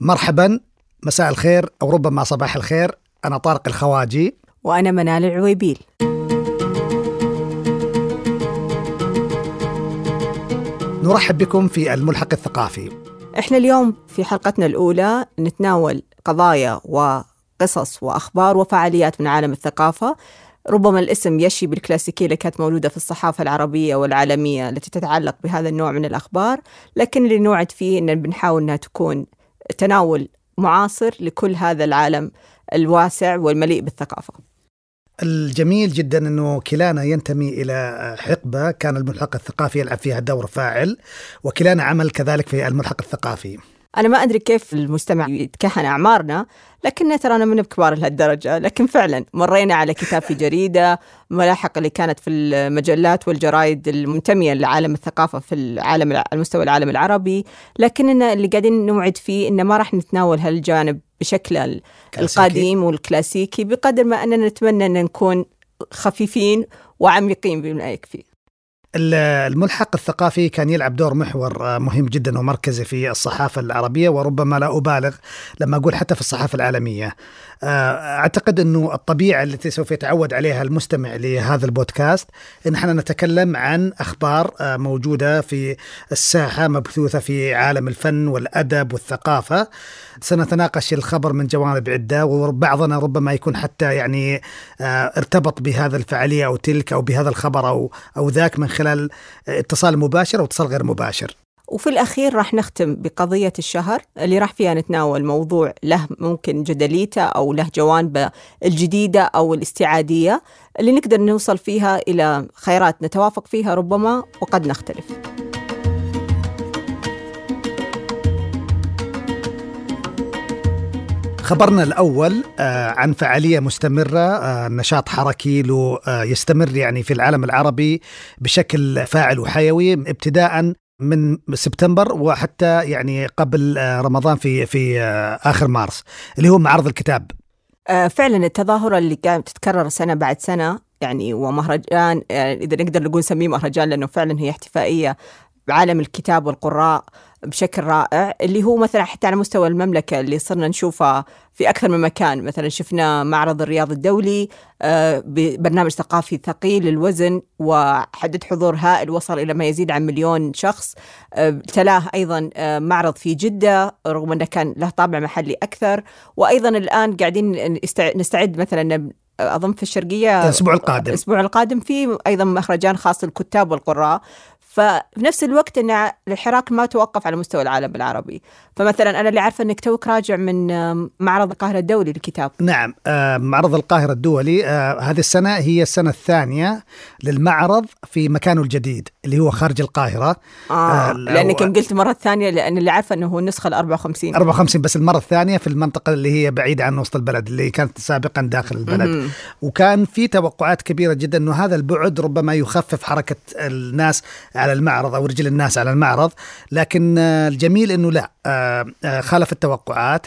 مرحبا مساء الخير أو ربما صباح الخير. أنا طارق الخواجي. وأنا منال العويبيل. نرحب بكم في الملحق الثقافي. إحنا اليوم في حلقتنا الأولى نتناول قضايا وقصص وأخبار وفعاليات من عالم الثقافة. ربما الاسم يشي بالكلاسيكية اللي كانت مولودة في الصحافة العربية والعالمية التي تتعلق بهذا النوع من الأخبار لكن اللي نوعد فيه أن بنحاول أنها تكون تناول معاصر لكل هذا العالم الواسع والمليء بالثقافة. الجميل جدا أنه كلانا ينتمي إلى حقبة كان الملحق الثقافي يلعب فيها دور فاعل وكلانا عمل كذلك في الملحق الثقافي. أنا ما أدري كيف المستمع يتكهن أعمارنا لكن ترانا من بكبار لهالدرجة. لكن فعلا مرينا على كتاب في جريدة ملاحق اللي كانت في المجلات والجرايد المنتمية لعالم الثقافة في العالم على مستوى العالم العربي. لكننا اللي قاعدين نوعد فيه إنه ما راح نتناول هالجانب بشكل كلاسيكي. القديم والكلاسيكي بقدر ما أننا نتمنى أن نكون خفيفين وعميقين بما يكفي. الملحق الثقافي كان يلعب دور محور آه، مهم جدا ومركزي في الصحافة العربية وربما لا أبالغ لما أقول حتى في الصحافة العالمية. آه، أعتقد أنه الطبيعة التي سوف يتعود عليها المستمع لهذا البودكاست أن إحنا نتكلم عن أخبار آه، موجودة في الساحة مبثوثة في عالم الفن والأدب والثقافة. سنتناقش الخبر من جوانب عدة وبعضنا ربما يكون حتى يعني آه، ارتبط بهذا الفعالية أو تلك أو بهذا الخبر أو أو ذاك من خلال اتصال مباشر أو اتصال غير مباشر. وفي الأخير راح نختم بقضية الشهر اللي راح فيها نتناول موضوع له ممكن جدليته أو له جوانبه الجديدة أو الاستعادية اللي نقدر نوصل فيها إلى خيارات نتوافق فيها ربما وقد نختلف. خبرنا الأول آه، عن فعالية مستمرة آه، نشاط حركي له آه، يستمر يعني في العالم العربي بشكل فاعل وحيوي ابتداء من سبتمبر وحتى يعني قبل آه، رمضان في في آه، آخر مارس اللي هو معرض الكتاب. آه، فعلا التظاهرة اللي قاعدة تتكرر سنة بعد سنة يعني ومهرجان إذا نقدر نقول نسميه مهرجان لأنه فعلا هي احتفائية بعالم الكتاب والقراء. بشكل رائع اللي هو مثلا حتى على مستوى المملكة اللي صرنا نشوفها في أكثر من مكان مثلا شفنا معرض الرياض الدولي آه، ببرنامج ثقافي ثقيل الوزن وحدد حضور هائل وصل إلى ما يزيد عن مليون شخص آه، تلاه أيضا آه، معرض في جدة رغم أنه كان له طابع محلي أكثر وأيضا الآن قاعدين نستع- نستعد مثلا أظن في الشرقية الأسبوع القادم. الأسبوع القادم في أيضا مهرجان خاص للكتاب والقراء. ففي نفس الوقت إن الحراك ما توقف على مستوى العالم العربي. فمثلا أنا اللي عارفه إنك توك راجع من معرض القاهرة الدولي للكتاب. نعم آه، معرض القاهرة الدولي آه، هذه السنة هي السنة الثانية للمعرض في مكانه الجديد اللي هو خارج القاهرة. آه آه، لأنك و- قلت مرة ثانية لأن اللي عارفه إنه هو النسخة ال 54 54 بس المرة الثانية في المنطقة اللي هي بعيدة عن وسط البلد اللي كانت سابقا داخل البلد. مهم. وكان في توقعات كبيرة جدا أنه هذا البعد ربما يخفف حركة الناس على المعرض أو رجل الناس على المعرض لكن آه، الجميل أنه لا آه، آه، خالف التوقعات.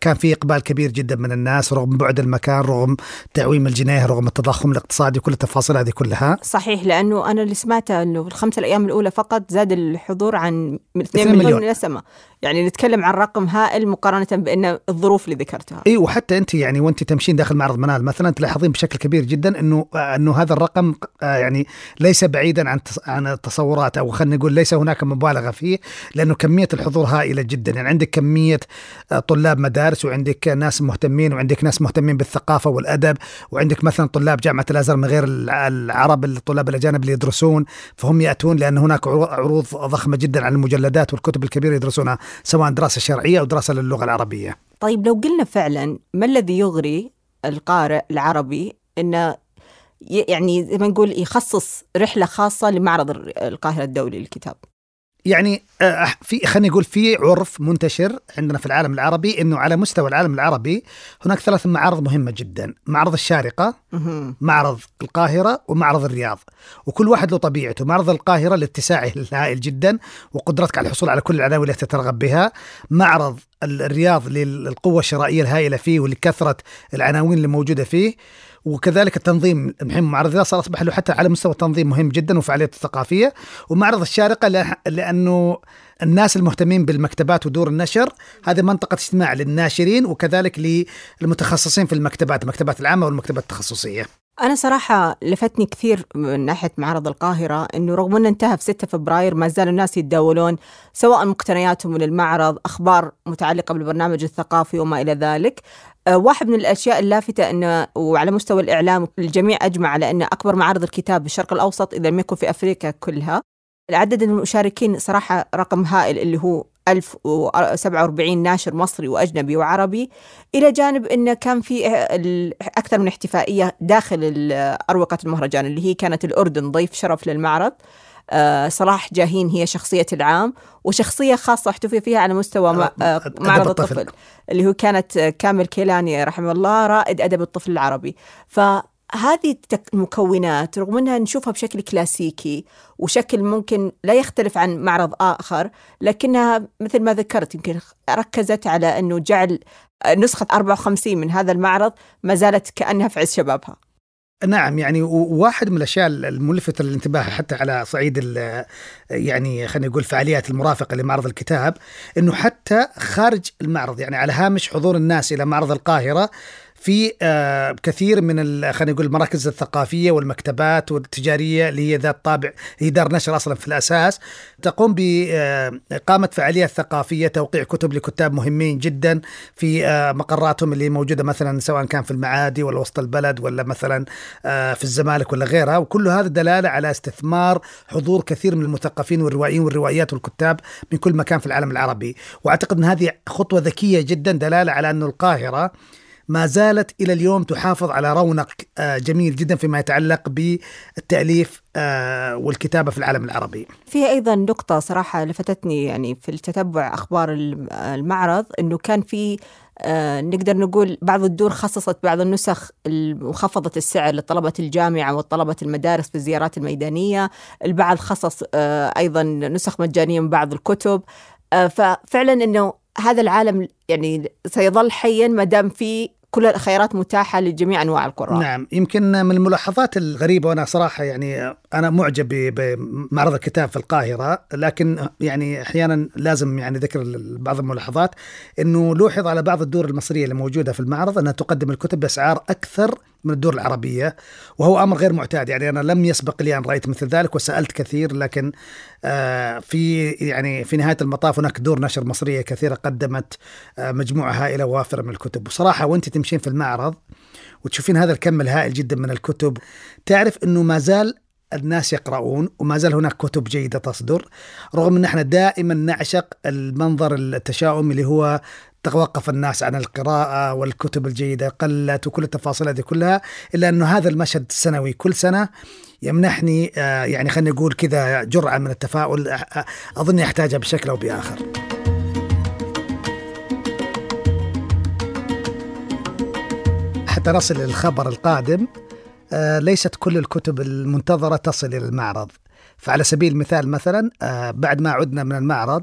كان في إقبال كبير جدا من الناس رغم بعد المكان رغم تعويم الجنيه رغم التضخم الاقتصادي كل التفاصيل هذه كلها. صحيح لأنه أنا اللي سمعته إنه الخمسة الأيام الأولى فقط زاد الحضور عن 2 2 مليون, مليون. السماء. يعني نتكلم عن رقم هائل مقارنة بأن الظروف اللي ذكرتها. اي وحتى أنت يعني وأنت تمشين داخل معرض منال مثلا تلاحظين بشكل كبير جدا إنه إنه هذا الرقم آه، يعني ليس بعيدا عن عن التصورات أو خلينا نقول ليس هناك مبالغة فيه لأنه كمية الحضور هائلة جدا. يعني عندك كمية آه، طلاب مدارس وعندك ناس مهتمين وعندك ناس مهتمين بالثقافة والأدب وعندك مثلا طلاب جامعة الأزهر من غير الع- العرب الطلاب الأجانب اللي يدرسون فهم يأتون لأن هناك عرو- عروض ضخمة جدا عن المجلدات والكتب الكبيرة يدرسونها. سواء دراسة شرعية أو دراسة للغة العربية. طيب لو قلنا فعلا ما الذي يغري القارئ العربي انه يعني زي ما نقول يخصص رحلة خاصة لمعرض القاهرة الدولي للكتاب يعني آه، في خلينا نقول في عرف منتشر عندنا في العالم العربي إنه على مستوى العالم العربي هناك ثلاث معارض مهمة جدا، معرض الشارقة،. معرض القاهرة ومعرض الرياض، وكل واحد له طبيعته، معرض القاهرة لاتساعه الهائل جدا وقدرتك على الحصول على كل العناوين التي ترغب بها، معرض الرياض للقوة الشرائية الهائلة فيه ولكثرة العناوين اللي موجوده فيه. وكذلك التنظيم الحين معرض صار أصبح له حتى على مستوى التنظيم مهم جدا وفعاليات الثقافية. ومعرض الشارقة لأنه الناس المهتمين بالمكتبات ودور النشر هذه منطقة اجتماع للناشرين وكذلك للمتخصصين في المكتبات المكتبات العامة والمكتبات التخصصية. أنا صراحة لفتني كثير من ناحية معرض القاهرة إنه رغم أنه انتهى في 6 فبراير ما زال الناس يتداولون سواء مقتنياتهم من المعرض أخبار متعلقة بالبرنامج الثقافي وما إلى ذلك. واحد من الأشياء اللافتة انه وعلى مستوى الإعلام الجميع أجمع على أن أكبر معارض الكتاب بالشرق الأوسط إذا لم يكن في أفريقيا كلها. العدد المشاركين صراحة رقم هائل اللي هو 1047 ناشر مصري وأجنبي وعربي إلى جانب انه كان في أكثر من احتفائية داخل أروقة المهرجان اللي هي كانت الأردن ضيف شرف للمعرض. آه، صلاح جاهين هي شخصية العام وشخصية خاصة احتفي فيها على مستوى آه، آه، معرض الطفل اللي هو كانت كامل كيلاني رحمه الله رائد أدب الطفل العربي ف هذه المكونات رغم إنها نشوفها بشكل كلاسيكي وشكل ممكن لا يختلف عن معرض آخر لكنها مثل ما ذكرت يمكن ركزت على إنه جعل نسخة 54 من هذا المعرض ما زالت كأنها في عز شبابها. نعم يعني واحد من الأشياء الملفته للانتباه حتى على صعيد يعني خلينا نقول فعاليات المرافقة لمعرض الكتاب إنه حتى خارج المعرض يعني على هامش حضور الناس إلى معرض القاهرة في آه، كثير من خلينا نقول المراكز الثقافية والمكتبات والتجارية اللي هي ذات طابع هي دار نشر أصلا في الأساس تقوم باقامه فعاليات ثقافية توقيع كتب لكتاب مهمين جدا في آه، مقراتهم اللي موجودة مثلا سواء كان في المعادي ولا وسط البلد ولا مثلا آه، في الزمالك ولا غيرها. وكل هذا دلالة على استثمار حضور كثير من المثقفين والروائيين والروايات والكتاب من كل مكان في العالم العربي. وأعتقد إن هذه خطوة ذكية جدا دلالة على انه القاهرة ما زالت إلى اليوم تحافظ على رونق آه، جميل جدا فيما يتعلق بالتأليف آه، والكتابة في العالم العربي. في أيضا نقطة صراحة لفتتني يعني في التتبع أخبار المعرض إنه كان في آه نقدر نقول بعض الدور خصصت بعض النسخ مخفضة السعر لطلبة الجامعة وطلبة المدارس في الزيارات الميدانية البعض خصص أيضا نسخ مجانية من بعض الكتب ففعلا أنه هذا العالم يعني سيظل حيا ما دام في كل الخيارات متاحة لجميع أنواع القراء نعم يمكن من الملاحظات الغريبة وأنا صراحة يعني أنا معجب بمعرض الكتاب في القاهرة لكن يعني أحيانا لازم يعني ذكر بعض الملاحظات أنه لوحظ على بعض الدور المصرية اللي موجودة في المعرض أنها تقدم الكتب بأسعار أكثر من الدور العربية وهو أمر غير معتاد. يعني أنا لم يسبق لي أن رأيت مثل ذلك وسألت كثير لكن آه، في يعني في نهاية المطاف هناك دور نشر مصرية كثيرة قدمت آه، مجموعة هائلة وافرة من الكتب. وصراحة وأنت تمشين في المعرض وتشوفين هذا الكم الهائل جدا من الكتب تعرف أنه ما زال الناس يقرؤون وما زال هناك كتب جيدة تصدر رغم أن إحنا دائما نعشق المنظر التشاؤمي اللي هو توقف الناس عن القراءة والكتب الجيدة قلت وكل التفاصيل هذه كلها إلا أنه هذا المشهد السنوي كل سنة يمنحني آه، يعني خلينا نقول كذا جرعة من التفاؤل آه، آه، أظن يحتاجها بشكل أو بآخر. حتى نصل للخبر القادم ليست كل الكتب المنتظرة تصل إلى المعرض. فعلى سبيل المثال مثلا آه بعد ما عدنا من المعرض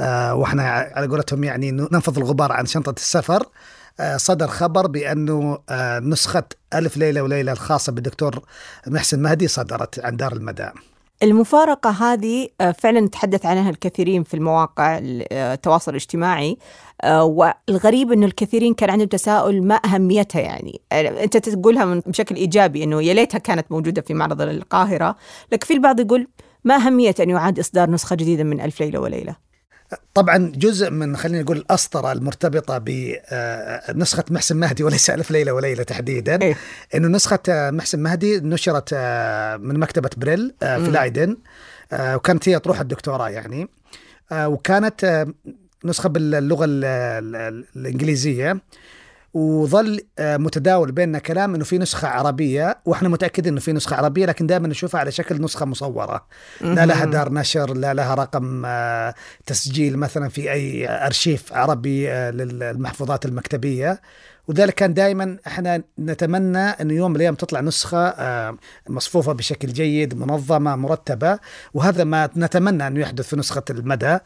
آه وإحنا على قولتهم يعني ننفض الغبار عن شنطة السفر آه صدر خبر بأنه نسخة ألف ليلة وليلة الخاصة بالدكتور محسن مهدي صدرت عن دار المدى. المفارقة هذه آه، فعلا تحدث عنها الكثيرين في المواقع آه، التواصل الاجتماعي. آه، والغريب إنه الكثيرين كان عندهم تساؤل ما أهميتها يعني. أنت تقولها بشكل إيجابي إنه يا ليتها كانت موجودة في معرض القاهرة لكن في البعض يقول ما أهمية أن يعاد إصدار نسخة جديدة من ألف ليلة وليلة. طبعا جزء من خلينا نقول الأسطرة المرتبطة بنسخه محسن مهدي وليس ألف ليلة وليلة تحديدا إيه؟ إنه نسخة محسن مهدي نشرت آه، من مكتبة بريل آه، في لأيدن آه، وكانت هي تروح الدكتوراه يعني وكانت نسخة باللغة الإنجليزية وظل آه، متداول بيننا كلام إنه في نسخة عربية وإحنا متأكدين إنه في نسخة عربية لكن دائما نشوفها على شكل نسخة مصورة. لا لها دار نشر لا لها رقم آه، تسجيل مثلا في أي أرشيف عربي آه، للمحفوظات المكتبية. وذلك كان دائما إحنا نتمنى إنه يوم من الأيام تطلع نسخة مصفوفة بشكل جيد منظمة مرتبة. وهذا ما نتمنى إنه يحدث في نسخة المدى.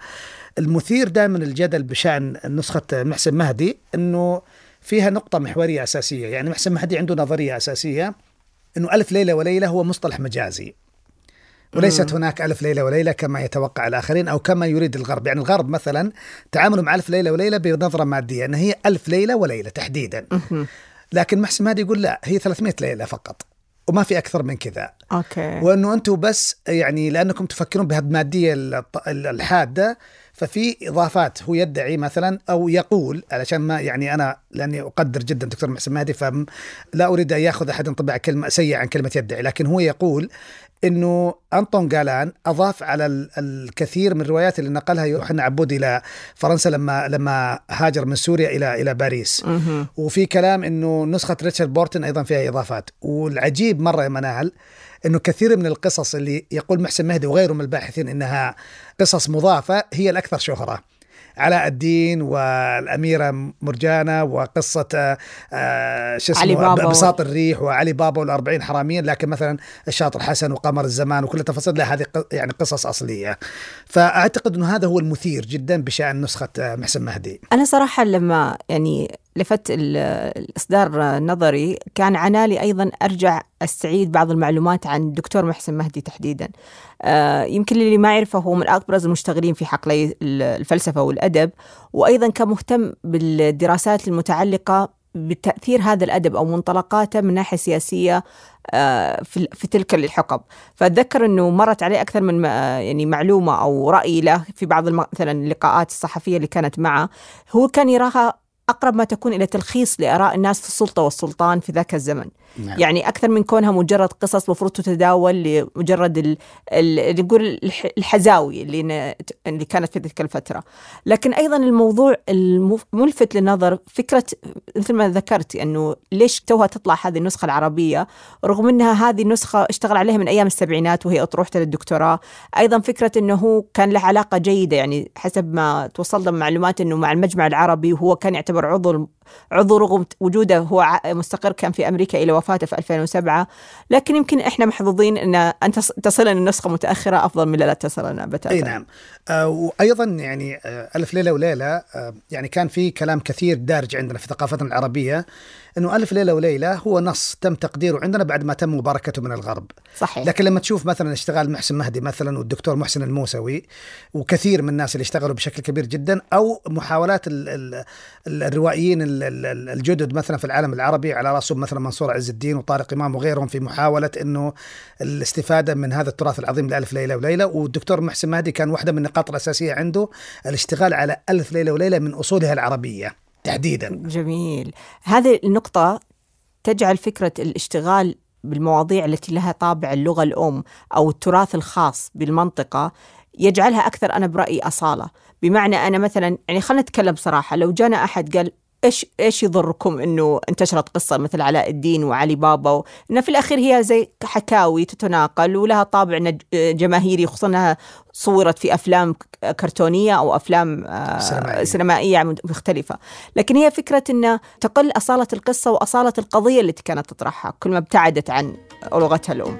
المثير دائما الجدل بشأن نسخة محسن مهدي إنه فيها نقطة محورية أساسية. يعني محسن مهدي عنده نظرية أساسية إنه ألف ليلة وليلة هو مصطلح مجازي. وليست هناك ألف ليلة وليلة كما يتوقع الآخرين أو كما يريد الغرب. يعني الغرب مثلا تعاملوا مع ألف ليلة وليلة بنظرة مادية أن هي ألف ليلة وليلة تحديدا. لكن محسن مهدي يقول لا هي 300 ليلة فقط وما في أكثر من كذا. أوكي. وإنه أنتم بس يعني لأنكم تفكرون بهالماديه الحادة ففي إضافات هو يدعي مثلا أو يقول علشان ما يعني أنا لأني أقدر جدا دكتور محسن مهدي فلا أريد أن يأخذ أحد انطباع كلمة سيئة عن كلمة يدعي لكن هو يقول إنه أنطون جالان أضاف على الكثير من الروايات اللي نقلها يوحنا عبود إلى فرنسا لما لما هاجر من سوريا إلى إلى باريس. وفي كلام إنه نسخة ريتشارد بورتن أيضا فيها إضافات. والعجيب مرة يا منال إنه كثير من القصص اللي يقول محسن مهدي وغيره من الباحثين إنها قصص مضافة هي الأكثر شهرة. علاء الدين والأميرة مرجانة وقصة آه شو اسمه بساط الريح وعلي بابا والأربعين حراميا لكن مثلا الشاطر حسن وقمر الزمان وكل التفاصيل لا هذه يعني قصص أصلية. فأعتقد أنه هذا هو المثير جدا بشأن نسخة محسن مهدي. أنا صراحة لما يعني لفت الإصدار نظري. كان عنالي أيضا أرجع أستعيد بعض المعلومات عن الدكتور محسن مهدي تحديدا. آه يمكن اللي ما يعرفه هو من أبرز المشتغلين في حقلي الفلسفة والأدب وأيضا كان مهتم بالدراسات المتعلقة بتأثير هذا الأدب أو منطلقاته من ناحية سياسية آه، في في تلك الحقب. فأتذكر أنه مرت عليه أكثر من يعني معلومة أو رأي له في بعض مثلا اللقاءات الصحفية اللي كانت معه. هو كان يراها أقرب ما تكون إلى تلخيص لآراء الناس في السلطة والسلطان في ذاك الزمن. نعم. يعني أكثر من كونها مجرد قصص مفروض تتداول لمجرد نقول الحزاوي اللي, اللي كانت في تلك الفترة لكن أيضا الموضوع الملفت للنظر فكرة مثل ما ذكرت أنه ليش توها تطلع هذه النسخة العربية رغم أنها هذه النسخة اشتغل عليها من أيام السبعينات وهي أطروحته للدكتوراه أيضا فكرة أنه كان له علاقة جيدة يعني حسب ما توصلنا معلومات أنه مع المجمع العربي وهو كان يعتبر عضو عضو رغم وجوده هو مستقر كان في أمريكا إلى وفاته في 2007 لكن يمكن إحنا محظوظين إن أن تصلنا النسخه متأخرة أفضل من لا تصلنا بتاتا. إي نعم. آه وأيضا يعني آه ألف ليلة وليلة آه يعني كان في كلام كثير دارج عندنا في ثقافتنا العربية إنه ألف ليلة وليلة هو نص تم تقديره عندنا بعد ما تم مباركته من الغرب. صحيح. لكن لما تشوف مثلا اشتغال محسن مهدي مثلا والدكتور محسن الموسوي وكثير من الناس اللي اشتغلوا بشكل كبير جدا أو محاولات ال ال الروائيين الجدد مثلا في العالم العربي على رأسهم مثلا منصور عز الدين وطارق إمام وغيرهم في محاولة إنه الاستفادة من هذا التراث العظيم لألف ليلة وليلة. والدكتور محسن مهدي كان واحدة من النقاط الأساسية عنده الاشتغال على ألف ليلة وليلة من أصولها العربية. تحديدا. جميل. هذه النقطة تجعل فكرة الاشتغال بالمواضيع التي لها طابع اللغة الأم أو التراث الخاص بالمنطقة يجعلها أكثر أنا برأيي أصالة. بمعنى أنا مثلا يعني خلينا نتكلم بصراحة لو جانا أحد قال إيش إيش يضركم إنه انتشرت قصة مثل علاء الدين وعلي بابا. إنه في الأخير هي زي حكاوي تتناقل ولها طابع جماهيري خصوصا إنها صورت في أفلام كرتونية أو أفلام سينمائية, سينمائية مختلفة لكن هي فكرة إنه تقل أصالة القصة وأصالة القضية التي كانت تطرحها كل ما ابتعدت عن لغتها الأم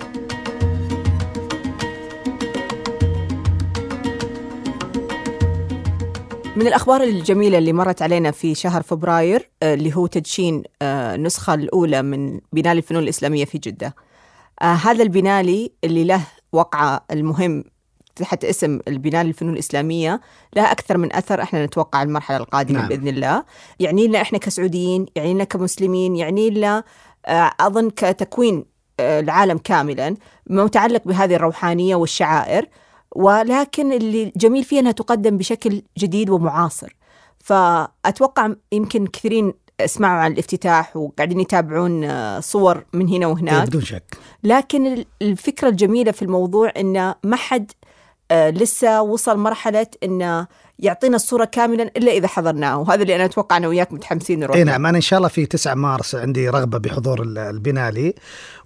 من الأخبار الجميلة اللي مرت علينا في شهر فبراير آه، اللي هو تدشين آه، النسخة الأولى من بنالي الفنون الإسلامية في جدة. آه، هذا البنالي اللي له وقعة المهم تحت اسم البنالي الفنون الإسلامية لها أكثر من أثر إحنا نتوقع المرحلة القادمة نعم. بإذن الله. يعني لنا إحنا كسعوديين يعني لنا كمسلمين يعني لنا أظن كتكوين العالم كاملا متعلق بهذه الروحانية والشعائر. ولكن اللي جميل فيها إنها تقدم بشكل جديد ومعاصر. فأتوقع يمكن كثيرين سمعوا عن الافتتاح وقاعدين يتابعون آه، صور من هنا وهناك. بدون شك. لكن الفكرة الجميلة في الموضوع انه ما حد آه، لسه وصل مرحلة انه يعطينا الصورة كاملا إلا إذا حضرناه. وهذا اللي أنا أتوقع أنا وياك متحمسين نروح إي نعم أنا إن شاء الله في 9 مارس عندي رغبة بحضور البنالي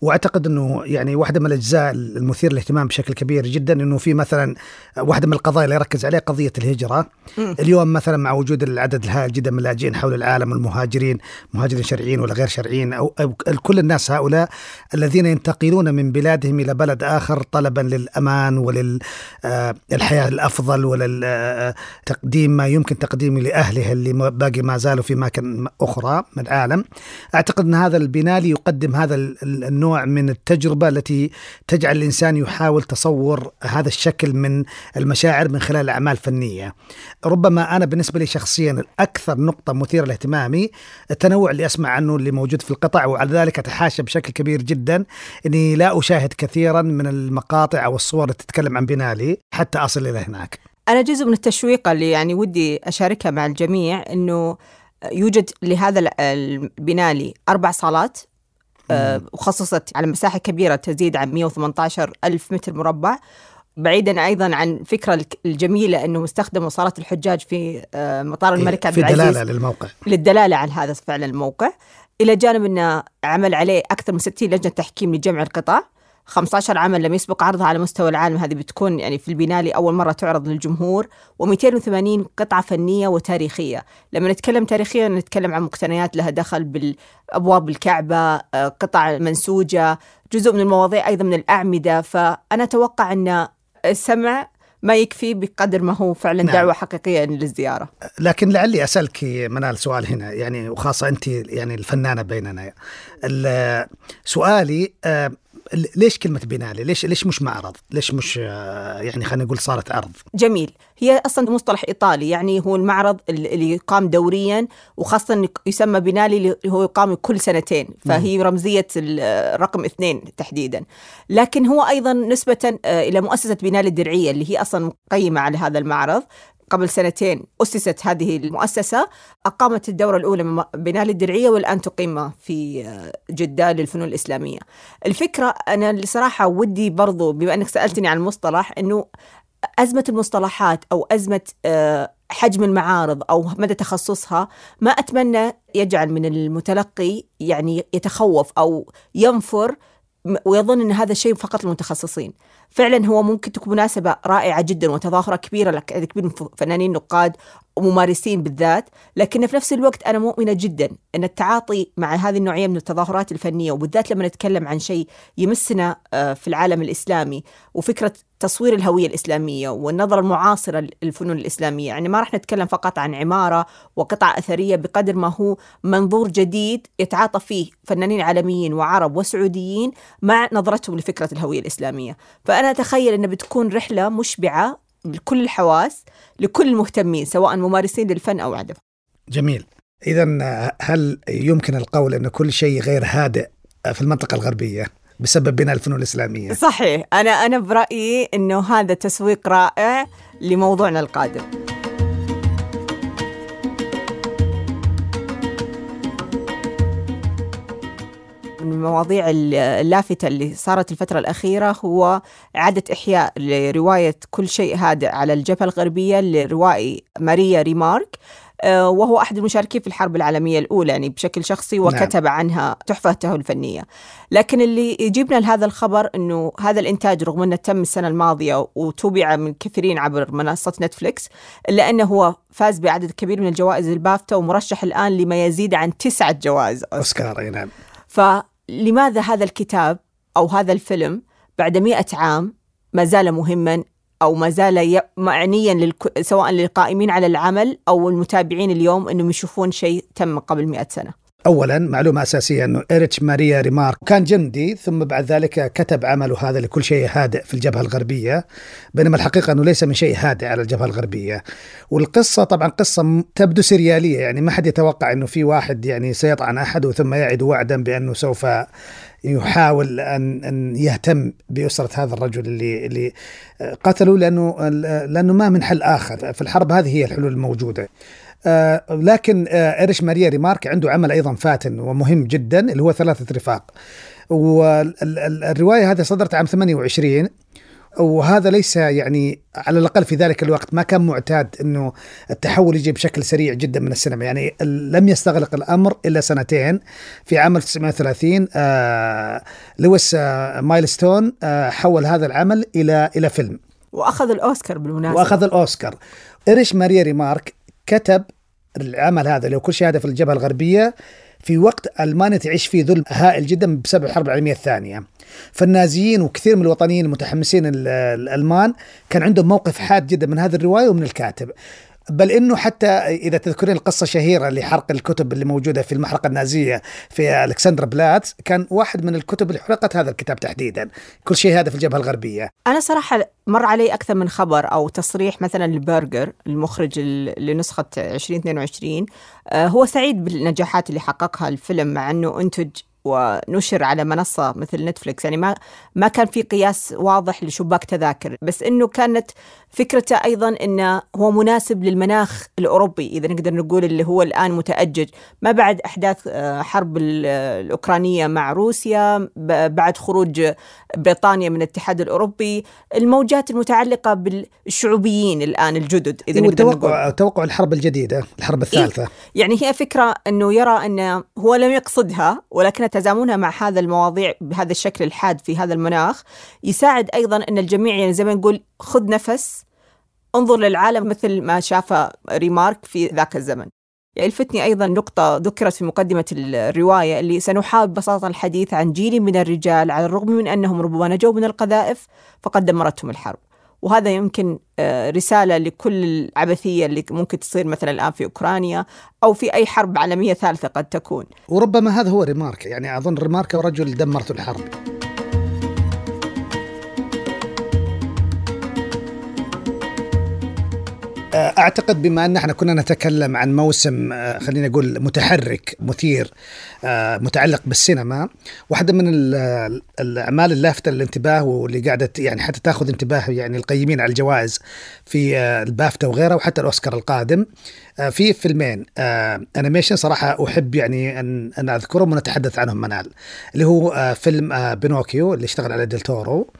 وأعتقد إنه يعني واحدة من الأجزاء المثير للاهتمام بشكل كبير جدا إنه في مثلا واحدة من القضايا اللي يركز عليها قضية الهجرة. م. اليوم مثلا مع وجود العدد الهائل جدا من اللاجئين حول العالم المهاجرين مهاجرين شرعيين ولا غير شرعيين أو, أو كل الناس هؤلاء الذين ينتقلون من بلادهم إلى بلد آخر طلبا للأمان وللحياه آه، الأفضل ولل آه، تقديم ما يمكن تقديمه لاهلها اللي باقي ما زالوا في اماكن أخرى من العالم أعتقد إن هذا البنالي يقدم هذا النوع من التجربة التي تجعل الإنسان يحاول تصور هذا الشكل من المشاعر من خلال اعمال فنيه ربما أنا بالنسبة لي شخصيا الأكثر نقطة مثيرة لاهتمامي التنوع اللي أسمع عنه اللي موجود في القطع وعلى ذلك أتحاشى بشكل كبير جدا إني لا أشاهد كثيرا من المقاطع أو الصور اللي تتكلم عن بنالي حتى أصل إلى هناك. أنا جزء من التشويق اللي يعني ودي أشاركها مع الجميع إنه يوجد لهذا البنالي أربع صالات آه، وخصصت على مساحة كبيرة تزيد عن 118 ألف متر مربع بعيدا أيضا عن الفكرة الجميلة إنه استخدموا صاله الحجاج في آه، مطار الملك عبد العزيز في دلالة للموقع. للدلالة على هذا فعلا الموقع. إلى جانب إنه عمل عليه أكثر من 60 لجنة تحكيم لجمع القطع 15 عمل لم يسبق عرضها على مستوى العالم. هذه بتكون يعني في البنالي أول مرة تعرض للجمهور و280 قطعة فنية وتاريخية. لما نتكلم تاريخيا نتكلم عن مقتنيات لها دخل بالأبواب الكعبة آه، قطع منسوجة جزء من المواضيع أيضا من الأعمدة. فأنا أتوقع أن السمع ما يكفي بقدر ما هو فعلا نعم. دعوة حقيقية للزيارة. لكن لعلي أسألك منال سؤال هنا يعني وخاصة أنت يعني الفنانة بيننا. سؤالي آه، ليش كلمة بنالي؟ ليش ليش مش معرض؟ ليش مش آه، يعني خلينا نقول صارت عرض؟ جميل، هي أصلا مصطلح إيطالي يعني هو المعرض اللي يقام دوريا وخاصة يسمى بنالي اللي هو يقام كل سنتين، فهي رمزية الرقم اثنين تحديدا. لكن هو أيضا نسبة آه، إلى مؤسسة بنالي الدرعية اللي هي أصلا مقيمة على هذا المعرض قبل سنتين أسست هذه المؤسسة أقامت الدورة الأولى من بناء الدرعية والآن تقيم في جدة للفنون الإسلامية. الفكرة أنا الصراحة ودي برضو بما أنك سألتني عن المصطلح أنه أزمة المصطلحات أو أزمة آه، حجم المعارض أو مدى تخصصها ما أتمنى يجعل من المتلقي يعني يتخوف أو ينفر ويظن إن هذا الشيء فقط للمتخصصين. فعلا هو ممكن تكون مناسبة رائعة جدا وتظاهرة كبيرة لكثير من فنانين نقاد وممارسين بالذات لكن في نفس الوقت أنا مؤمنة جدا أن التعاطي مع هذه النوعية من التظاهرات الفنية وبالذات لما نتكلم عن شيء يمسنا آه، في العالم الإسلامي وفكرة تصوير الهوية الإسلامية والنظرة المعاصرة للفنون الإسلامية. يعني ما راح نتكلم فقط عن عمارة وقطع أثرية بقدر ما هو منظور جديد يتعاطى فيه فنانين عالميين وعرب وسعوديين مع نظرتهم لفكرة الهوية الإسلامية. فأنا أتخيل أنها بتكون رحلة مشبعة لكل الحواس لكل المهتمين سواء ممارسين للفن أو عدم. جميل. إذا هل يمكن القول أن كل شيء غير هادئ في المنطقة الغربية بسبب بناء الفنون الإسلامية؟ صحيح. أنا أنا برأيي أنه هذا تسويق رائع لموضوعنا القادم. المواضيع اللافتة اللي صارت الفترة الأخيرة هو إعادة إحياء لرواية كل شيء هادئ على الجبهة الغربية للروائي ماريا ريمارك آه، وهو أحد المشاركين في الحرب العالمية الأولى يعني بشكل شخصي نعم. وكتب نعم. عنها تحفته الفنية لكن اللي يجيبنا لهذا الخبر أنه هذا الإنتاج رغم أنه تم السنة الماضية وتوبع من كثيرين عبر منصة نتفليكس إلا أنه هو فاز بعدد كبير من الجوائز البافتا ومرشح الآن لما يزيد عن تسعة جوائز أوسكار نعم فلماذا هذا الكتاب أو هذا الفيلم بعد مئة عام ما زال مهما أو ما زال معنيا للك... سواء للقائمين على العمل أو المتابعين اليوم إنهم يشوفون شيء تم قبل 100 سنة. اولا معلومة أساسية إنه إيريتش ماريا ريمارك كان جندي ثم بعد ذلك كتب عمله هذا لكل شيء هادئ في الجبهة الغربية بينما الحقيقة إنه ليس من شيء هادئ على الجبهة الغربية والقصة طبعا قصة تبدو سرياليه يعني ما حد يتوقع إنه في واحد يعني سيطعن أحد ثم يعد وعدا بأنه سوف يحاول أن أن يهتم بأسرة هذا الرجل اللي اللي قتلوا لأنه لأنه ما من حل آخر في الحرب هذه هي الحلول الموجودة. آه لكن آه إيريش ماريا ريمارك عنده عمل أيضا فاتن ومهم جدا اللي هو ثلاثة رفاق. والرواية هذه صدرت عام 28 وهذا ليس يعني على الأقل في ذلك الوقت ما كان معتاد إنه التحول يجي بشكل سريع جدا من السينما. يعني لم يستغرق الأمر إلا سنتين في عام 1930 آه لويس آه مايلستون آه حول هذا العمل إلى إلى فيلم. وأخذ الأوسكار بالمناسبة. وأخذ الأوسكار. إريش ماريا ريمارك كتب العمل هذا لو كل شيء في الجبهة الغربية في وقت ألمانيا تعيش فيه ذل هائل جدا بسبب الحرب العالمية الثانية. فالنازيين وكثير من الوطنيين المتحمسين الألمان كان عندهم موقف حاد جدا من هذه الرواية ومن الكاتب. بل إنه حتى إذا تذكرين القصة الشهيره لحرق الكتب اللي موجودة في المحرقة النازية في ألكسندر بلاتس كان واحد من الكتب اللي حرقت هذا الكتاب تحديدا. كل شيء هذا في الجبهة الغربية. أنا صراحة مر علي أكثر من خبر أو تصريح مثلا لبرجر المخرج لنسخة 2022 آه، هو سعيد بالنجاحات اللي حققها الفيلم مع إنه إنتج ونشر على منصة مثل نتفليكس. يعني ما ما كان في قياس واضح لشباك تذاكر بس إنه كانت فكرته أيضا انه هو مناسب للمناخ الأوروبي إذا نقدر نقول اللي هو الآن متأجج. ما بعد أحداث آه، حرب الأوكرانية مع روسيا بعد خروج بريطانيا من الاتحاد الأوروبي. الموجات المتعلقة بالشعوبيين الآن الجدد إذا نقدر توقع نقول. توقع الحرب الجديدة الحرب إيه، الثالثة. يعني هي فكرة إنه يرى إنه هو لم يقصدها ولكن تزامنها مع هذا المواضيع بهذا الشكل الحاد في هذا المناخ. يساعد أيضا أن الجميع يعني زي ما نقول خذ نفس. انظر للعالم مثل ما شاف ريمارك في ذاك الزمن. يعني يلفتني أيضا نقطة ذكرت في مقدمة الرواية اللي سنحاول ببساطة الحديث عن جيل من الرجال على الرغم من أنهم ربما نجوا من القذائف فقد دمرتهم الحرب. وهذا يمكن آه، رسالة لكل العبثية اللي ممكن تصير مثلا الآن في أوكرانيا أو في أي حرب عالمية ثالثة قد تكون. وربما هذا هو ريمارك يعني أظن ريمارك رجل دمرت الحرب. أعتقد بما أن إحنا كنا نتكلم عن موسم آه، خلينا نقول متحرك مثير آه، متعلق بالسينما واحدة من الأعمال اللافته للانتباه واللي قاعدة يعني حتى تأخذ انتباه يعني القيمين على الجوائز في آه، البافتا وغيرها وحتى الأوسكار القادم. في فيلمين animation صراحة أحب يعني أن أن أذكرهم ونتحدث عنهم منال. اللي هو فيلم بينوكيو اللي اشتغل عليه ديلتورو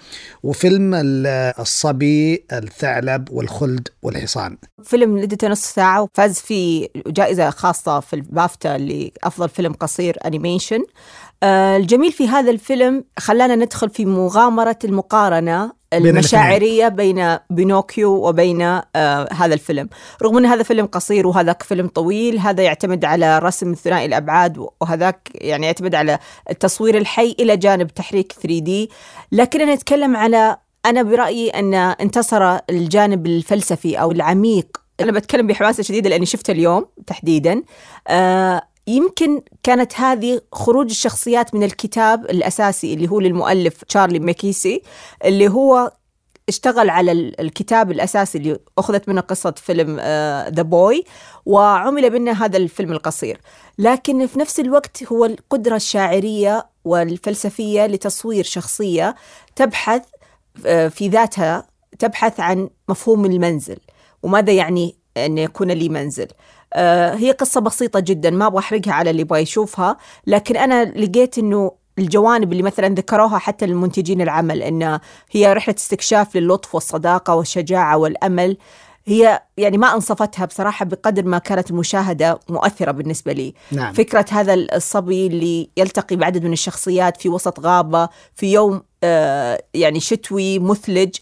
وفيلم الصبي الثعلب والخلد والحصان. فيلم مدته نص ساعة وفاز في جائزة خاصة في البافتا لأفضل فيلم قصير animation آه، الجميل في هذا الفيلم خلانا ندخل في مغامرة المقارنة المشاعرية بين بينوكيو وبين آه هذا الفيلم. رغم أن هذا فيلم قصير وهذاك فيلم طويل هذا يعتمد على رسم ثنائي الأبعاد وهذاك يعني يعتمد على التصوير الحي إلى جانب تحريك 3D لكننا نتكلم على أنا برأيي أن انتصر الجانب الفلسفي أو العميق. أنا بتكلم بحماسة شديدة لأني شفته اليوم تحديدا. آه يمكن كانت هذه خروج الشخصيات من الكتاب الأساسي اللي هو للمؤلف تشارلي ماكيسي اللي هو اشتغل على الكتاب الأساسي اللي أخذت منه قصة فيلم ذا uh, بوي وعمل منه هذا الفيلم القصير. لكن في نفس الوقت هو القدرة الشاعرية والفلسفية لتصوير شخصية تبحث آه، في ذاتها تبحث عن مفهوم المنزل وماذا يعني أن يكون لي منزل آه، هي قصة بسيطة جدا ما أبغى أحرقها على اللي يبغى يشوفها لكن أنا لقيت أنه الجوانب اللي مثلا ذكروها حتى المنتجين العمل أن هي رحلة استكشاف للطف والصداقة والشجاعة والأمل هي يعني ما أنصفتها بصراحة بقدر ما كانت المشاهدة مؤثرة بالنسبة لي نعم. فكرة هذا الصبي اللي يلتقي بعدد من الشخصيات في وسط غابة في يوم آه يعني شتوي مثلج.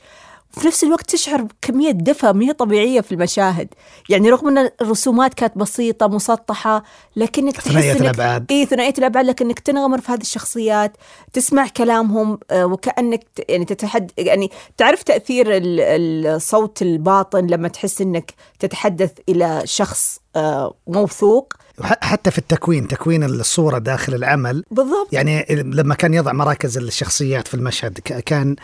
في نفس الوقت تشعر بكمية دفى ما هي طبيعية في المشاهد. يعني رغم أن الرسومات كانت بسيطة مسطحة لكنك تحس ثنائية الأبعاد. إيه ثنائية الأبعاد لكنك تنغمر في هذه الشخصيات تسمع كلامهم آه، وكأنك يعني تتحد يعني تعرف تأثير الصوت الباطن لما تحس أنك تتحدث إلى شخص آه، موثوق حتى في التكوين تكوين الصورة داخل العمل. بالضبط. يعني لما كان يضع مراكز الشخصيات في المشهد كان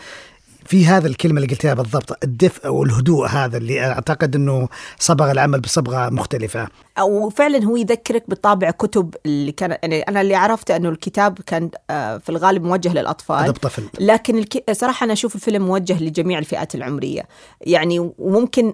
في هذا الكلمة اللي قلتها بالضبط الدفء والهدوء هذا اللي أعتقد إنه صبغ العمل بصبغة مختلفة. أو فعلا هو يذكرك بطابع كتب اللي كان يعني أنا اللي عرفته إنه الكتاب كان آه، في الغالب موجه للأطفال. أدب طفل لكن صراحة أنا أشوف الفيلم موجه لجميع الفئات العمرية. يعني وممكن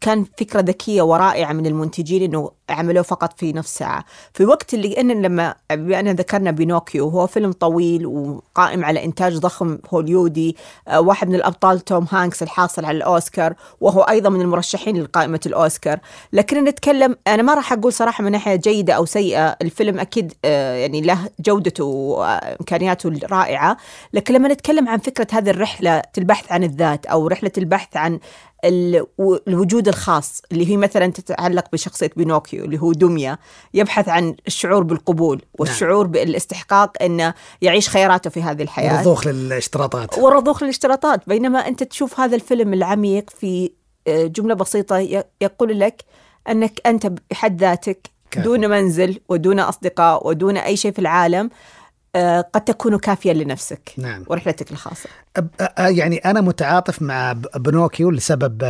كان فكرة ذكية ورائعة من المنتجين إنه عملوه فقط في نص ساعة. في وقت اللي إن لما ان ذكرنا بينوكيو هو فيلم طويل وقائم على إنتاج ضخم هوليودي آه، واحد من الأبطال توم هانكس الحاصل على الأوسكار وهو أيضا من المرشحين لقائمة الأوسكار. لكن نتكلم أنا ما راح أقول صراحة من ناحية جيدة أو سيئة الفيلم أكيد آه، يعني له جودته وإمكانياته الرائعة. لكن لما نتكلم عن فكرة هذه الرحلة البحث عن الذات أو رحلة البحث عن الوجود الخاص اللي هي مثلا تتعلق بشخصية بينوكيو اللي هو دمية يبحث عن الشعور بالقبول نعم. والشعور نعم. بالاستحقاق أنه يعيش خياراته في هذه الحياة والرضوخ للاشتراطات والرضوخ للاشتراطات بينما أنت تشوف هذا الفيلم العميق في آه، جملة بسيطة يقول لك أنك أنت بحد ذاتك كافي. دون منزل ودون أصدقاء ودون أي شيء في العالم قد تكون كافيا لنفسك نعم. ورحلتك الخاصة يعني أنا متعاطف مع بنوكيو لسبب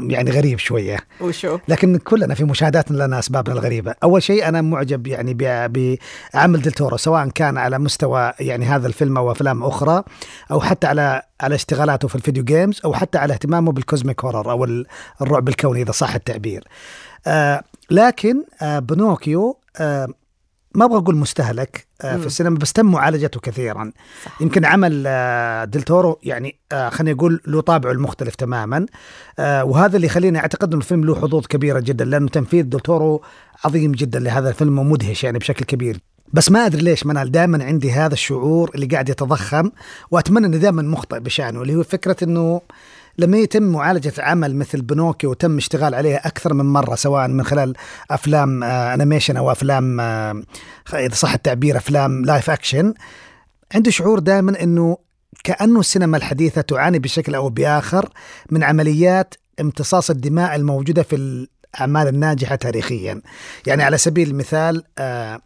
يعني غريب شوية وشو؟ لكن كلنا في مشاهداتنا لنا أسبابنا الغريبة أول شيء أنا معجب يعني بعمل دل تورو سواء كان على مستوى يعني هذا الفيلم أو أفلام أخرى أو حتى على على اشتغالاته في الفيديو games أو حتى على اهتمامه بال cosmic horror أو الرعب الكوني إذا صح التعبير آه لكن آه بنوكيو آه ما أبغى أقول مستهلك آه، في السينما بس تم معالجته كثيرا. صح. يمكن عمل آه، دلتورو يعني آه، خلينا نقول له طابعه المختلف تماما. وهذا اللي يخليني أعتقد إنه الفيلم له حظوظ كبيرة جدا لأنه تنفيذ دلتورو عظيم جدا لهذا الفيلم ومدهش يعني بشكل كبير. بس ما أدري ليش منال دائما عندي هذا الشعور اللي قاعد يتضخم وأتمنى اني دائما مخطئ بشأنه اللي هو فكرة إنه لما يتم معالجة عمل مثل بنوكيو وتم اشتغال عليه أكثر من مرة سواء من خلال أفلام آه animation أو أفلام آه إذا صح التعبير أفلام live action عندي شعور دائما أنه كأنه السينما الحديثة تعاني بشكل أو بآخر من عمليات امتصاص الدماء الموجودة في الأعمال الناجحة تاريخيا. يعني على سبيل المثال آه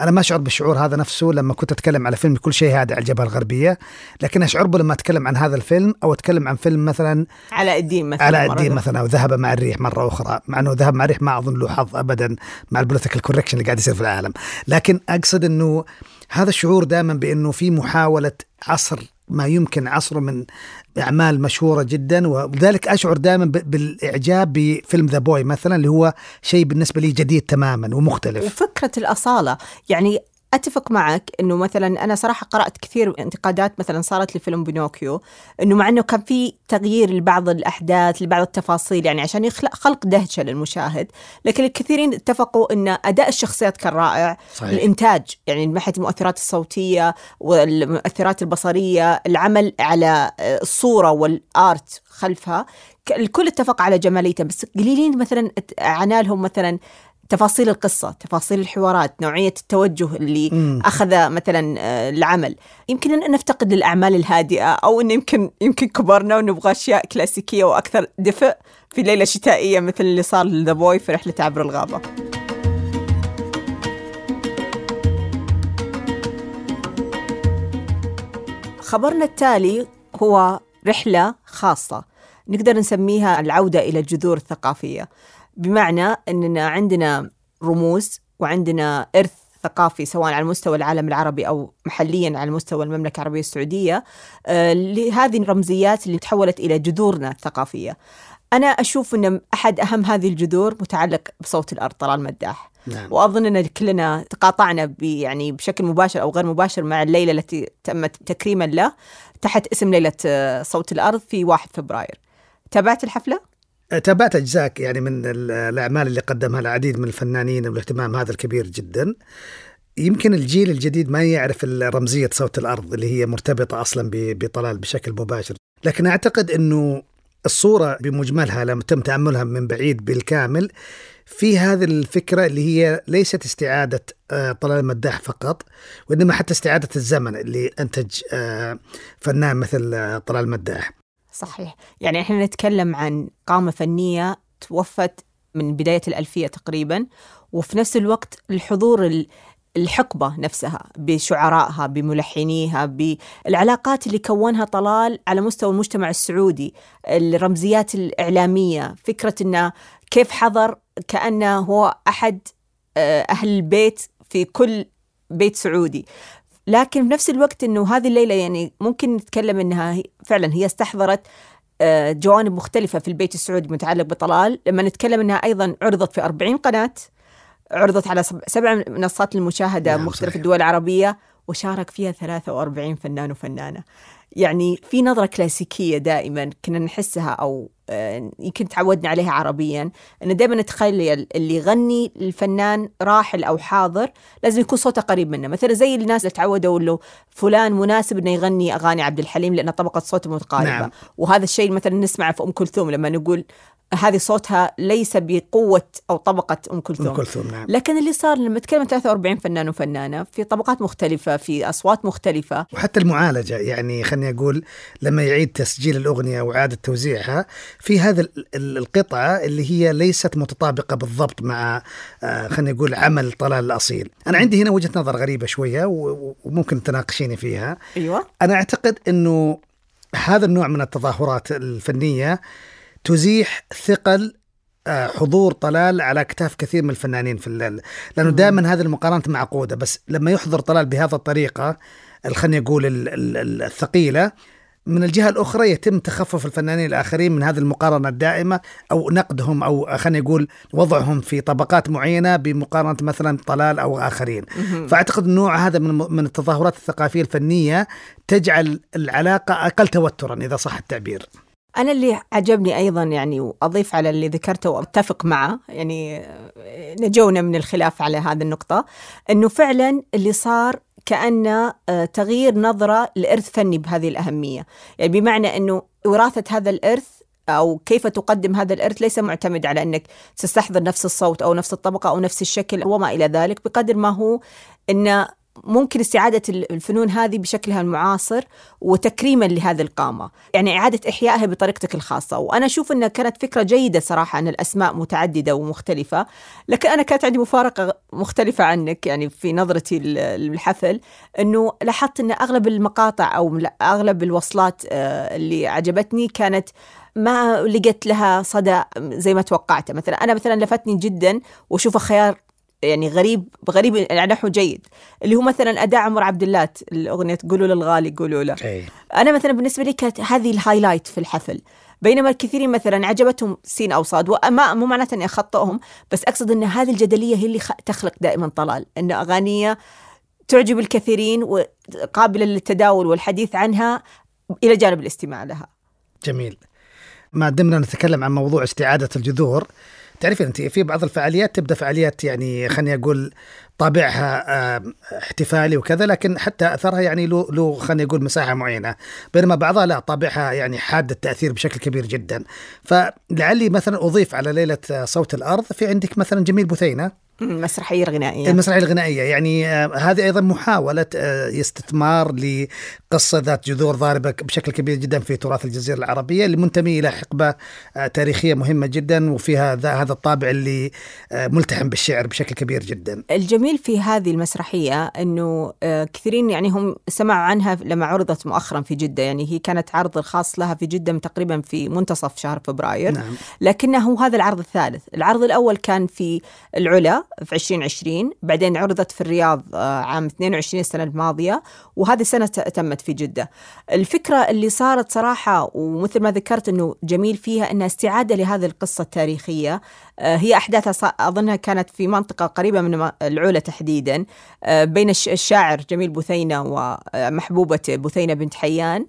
أنا ما أشعر بالشعور هذا نفسه لما كنت أتكلم على فيلم كل شيء هادئ على الجبهه الغربية لكن أشعر به لما أتكلم عن هذا الفيلم أو أتكلم عن فيلم مثلا علاء الدين مثلا علاء الدين مثلا أو ذهب مع الريح مرة أخرى مع أنه ذهب مع الريح ما أظن له حظ ابدا مع ال political correction اللي قاعد يصير في العالم. لكن أقصد إنه هذا الشعور دائما بإنه في محاولة عصر ما يمكن عصره من أعمال مشهورة جدا ولذلك أشعر دائما بالإعجاب بفيلم The Boy مثلا اللي هو شيء بالنسبة لي جديد تماما ومختلف. وفكرة الأصالة يعني أتفق معك إنه مثلا أنا صراحة قرأت كثير انتقادات مثلا صارت لفيلم بينوكيو إنه مع إنه كان في تغيير لبعض الأحداث لبعض التفاصيل يعني عشان يخلق خلق دهشة للمشاهد لكن الكثيرين اتفقوا إن أداء الشخصيات كان رائع صحيح. الإنتاج يعني من ناحية المؤثرات الصوتية والمؤثرات البصرية العمل على الصورة والآرت خلفها الكل اتفق على جماليته بس قليلين مثلا عنالهم مثلا تفاصيل القصة تفاصيل الحوارات نوعية التوجه اللي م. أخذ مثلا آه، العمل. يمكن أن نفتقد للأعمال الهادئة أو أن يمكن يمكن كبرنا ونبغى أشياء كلاسيكية وأكثر دفء في ليلة شتائية مثل اللي صار لذا بوي في رحلة عبر الغابة. خبرنا التالي هو رحلة خاصة نقدر نسميها العودة إلى الجذور الثقافية. بمعنى أننا عندنا رموز وعندنا إرث ثقافي سواء على مستوى العالم العربي أو محليا على مستوى المملكة العربية السعودية آه، لهذه الرمزيات اللي تحولت إلى جذورنا الثقافية أنا أشوف أن أحد أهم هذه الجذور متعلق بصوت الأرض طلال مداح نعم. وأظن أن كلنا تقاطعنا يعني بشكل مباشر أو غير مباشر مع الليلة التي تمت تكريما له تحت اسم ليلة آه، صوت الأرض في 1 فبراير تابعت الحفلة؟ تابعت أجزاء يعني من الأعمال اللي قدمها العديد من الفنانين والاهتمام هذا الكبير جدا. يمكن الجيل الجديد ما يعرف رمزية صوت الأرض اللي هي مرتبطة أصلا بطلال بشكل مباشر. لكن أعتقد إنه الصورة بمجملها لما تم تأملها من بعيد بالكامل. في هذه الفكرة اللي هي ليست استعادة آه، طلال مداح فقط وإنما حتى استعادة الزمن اللي أنتج آه، فنان مثل آه، طلال مداح صحيح. يعني إحنا نتكلم عن قامة فنية توفت من بداية الألفية تقريبا وفي نفس الوقت الحضور الحقبة نفسها بشعرائها بملحنيها بالعلاقات اللي كونها طلال على مستوى المجتمع السعودي الرمزيات الإعلامية فكرة أنه كيف حضر كأنه هو أحد آه، أهل البيت في كل بيت سعودي. لكن في نفس الوقت إنه هذه الليلة يعني ممكن نتكلم إنها فعلا هي استحضرت آه، جوانب مختلفة في البيت السعودي متعلق بطلال. لما نتكلم إنها أيضا عرضت في 40 قناة عرضت على سبع منصات المشاهده نعم مختلف الدول العربية وشارك فيها 43 فنان وفنانة. يعني في نظرة كلاسيكية دائما كنا نحسها أو يمكن تعودنا عليها عربيا. أنه دائما نتخيل اللي يغني الفنان راحل أو حاضر لازم يكون صوته قريب منه. مثلا زي الناس اللي تعودوا له فلان مناسب أنه يغني أغاني عبد الحليم لأن طبقة صوته متقاربة. نعم. وهذا الشيء مثلا نسمعه في أم كلثوم لما نقول هذه صوتها ليس بقوة أو طبقة أم كلثوم, أم كلثوم نعم. لكن اللي صار لما تكلم 43 فنان وفنانة في طبقات مختلفة في أصوات مختلفة. وحتى المعالجة يعني خليني أقول لما يعيد تسجيل الأغنية وإعادة توزيعها في هذا القطعة اللي هي ليست متطابقة بالضبط مع آه، خليني أقول عمل طلال الأصيل. أنا عندي هنا وجهة نظر غريبة شوية وممكن تناقشيني فيها. أيوة. أنا أعتقد أنه هذا النوع من التظاهرات الفنية تزيح ثقل آه، حضور طلال على اكتاف كثير من الفنانين في الليل. لأنه دائما هذه المقارنات معقوده بس لما يحضر طلال بهذه الطريقة خليني أقول الثقيلة من الجهة الأخرى يتم تخفف الفنانين الآخرين من هذه المقارنة الدائمة أو نقدهم أو خلينا نقول وضعهم في طبقات معينة بمقارنة مثلا طلال أو آخرين. فأعتقد النوع هذا من من التظاهرات الثقافية الفنية تجعل العلاقة أقل توترا إذا صح التعبير. أنا اللي عجبني أيضا يعني وأضيف على اللي ذكرته وأتفق معه يعني نجونا من الخلاف على هذه النقطة أنه فعلا اللي صار كأن تغيير نظرة لإرث فني بهذه الأهمية. يعني بمعنى أنه وراثة هذا الإرث أو كيف تقدم هذا الإرث ليس معتمد على أنك تستحضر نفس الصوت أو نفس الطبقة أو نفس الشكل وما إلى ذلك بقدر ما هو أن ممكن استعادة الفنون هذه بشكلها المعاصر وتكريما لهذه القامة. يعني إعادة إحيائها بطريقتك الخاصة. وأنا أشوف أنها كانت فكرة جيدة صراحة أن الأسماء متعددة ومختلفة. لكن أنا كانت عندي مفارقة مختلفة عنك يعني في نظرتي للحفل أنه لاحظت أن أغلب المقاطع أو أغلب الوصلات آه، اللي عجبتني كانت ما لقيت لها صدى زي ما توقعت. مثلا أنا مثلا لفتني جدا وأشوفه خيار يعني غريب غريب يعني نحو جيد اللي هو مثلا أداء عمر عبد الله الأغنية قولوا للغالي قولوا له أي. أنا مثلا بالنسبة لي كانت هذه ال highlight في الحفل بينما الكثيرين مثلا عجبتهم سين أو صاد وما مو معناته إني اخطئهم بس أقصد إن هذه الجدلية هي اللي تخلق دائما طلال إن أغانية تعجب الكثيرين وقابلة للتداول والحديث عنها إلى جانب الاستماع لها. جميل. ما دمنا نتكلم عن موضوع استعادة الجذور تعرفين أنت في بعض الفعاليات تبدأ فعاليات يعني خليني أقول طابعها احتفالي وكذا لكن حتى أثرها يعني له له خليني أقول مساحة معينة. بينما بعضها لا طابعها يعني حاد التأثير بشكل كبير جدا. فلعلي مثلا أضيف على ليلة صوت الأرض في عندك مثلا جميل بثينه المسرحية الغنائية المسرحية الغنائية يعني آه هذه أيضا محاولة آه استثمار لقصة ذات جذور ضاربة بشكل كبير جدا في تراث الجزيرة العربية اللي منتمي إلى حقبة آه تاريخية مهمة جدا وفيها هذا الطابع اللي ملتحم بالشعر بشكل كبير جدا. الجميل في هذه المسرحية إنه كثيرين يعني هم سمعوا عنها لما عرضت مؤخرا في جدة يعني هي كانت عرض الخاص لها في جدة تقريبا في منتصف شهر فبراير نعم. لكنه هذا العرض الثالث، العرض الأول كان في العلا في 2020 بعدين عرضت في الرياض آه، عام 22 السنة الماضية وهذه السنة تمت في جدة. الفكرة اللي صارت صراحة ومثل ما ذكرت أنه جميل فيها أنها استعادة لهذه القصة التاريخية آه، هي أحداثها أظنها كانت في منطقة قريبة من العلا تحديدا آه، بين الشاعر جميل بثينة ومحبوبة بثينة بنت حيان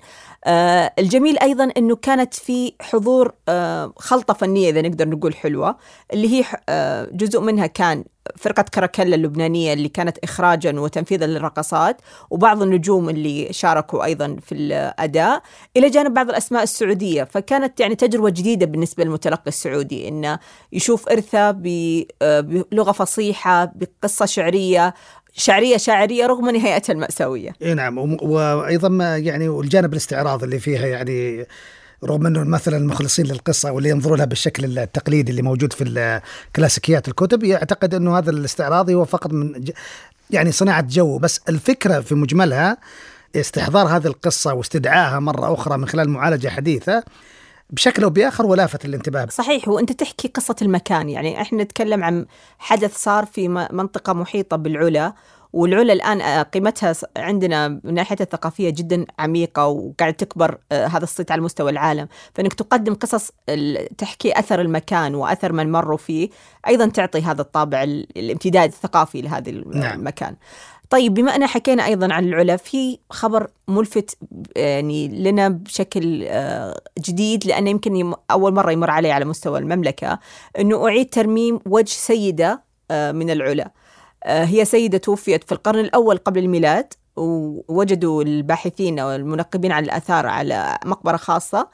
الجميل أيضا إنه كانت في حضور آه خلطة فنية إذا نقدر نقول حلوة اللي هي آه جزء منها كان فرقة كراكلا اللبنانية اللي كانت إخراجا وتنفيذا للرقصات وبعض النجوم اللي شاركوا أيضا في الأداء إلى جانب بعض الأسماء السعودية. فكانت يعني تجربة جديدة بالنسبة للمتلقي السعودي إنه يشوف إرثه آه، بلغة فصيحة بقصة شعرية شعرية شاعرية رغم نهايتها المأساوية. إي نعم وأيضا يعني الجانب الاستعراض اللي فيها يعني رغم إنه مثلا المخلصين للقصة واللي ينظروا لها بالشكل التقليدي اللي موجود في كلاسيكيات الكتب يعتقد إنه هذا الاستعراضي هو فقط من يعني صناعة جو بس الفكرة في مجملها استحضار هذه القصة واستدعائها مرة أخرى من خلال معالجة حديثة بشكل أو بآخر ولافت الانتباه. صحيح وانت تحكي قصة المكان يعني إحنا نتكلم عن حدث صار في منطقة محيطة بالعلا والعلا الآن آه، قيمتها عندنا من ناحيه الثقافية جدا عميقة وقاعد تكبر آه، هذا الصيت على مستوى العالم، فإنك تقدم قصص تحكي أثر المكان وأثر من مروا فيه، أيضا تعطي هذا الطابع الامتداد الثقافي لهذا نعم. طيب بما أن حكينا أيضا عن العلا في خبر ملفت يعني لنا بشكل آه، جديد لأنه يمكن أول مرة يمر علي على مستوى المملكة أنه أعيد ترميم وجه سيدة آه، من العلا. آه، هي سيدة توفيت في القرن الأول قبل الميلاد ووجدوا الباحثين أو المنقبين عن الآثار على مقبرة خاصة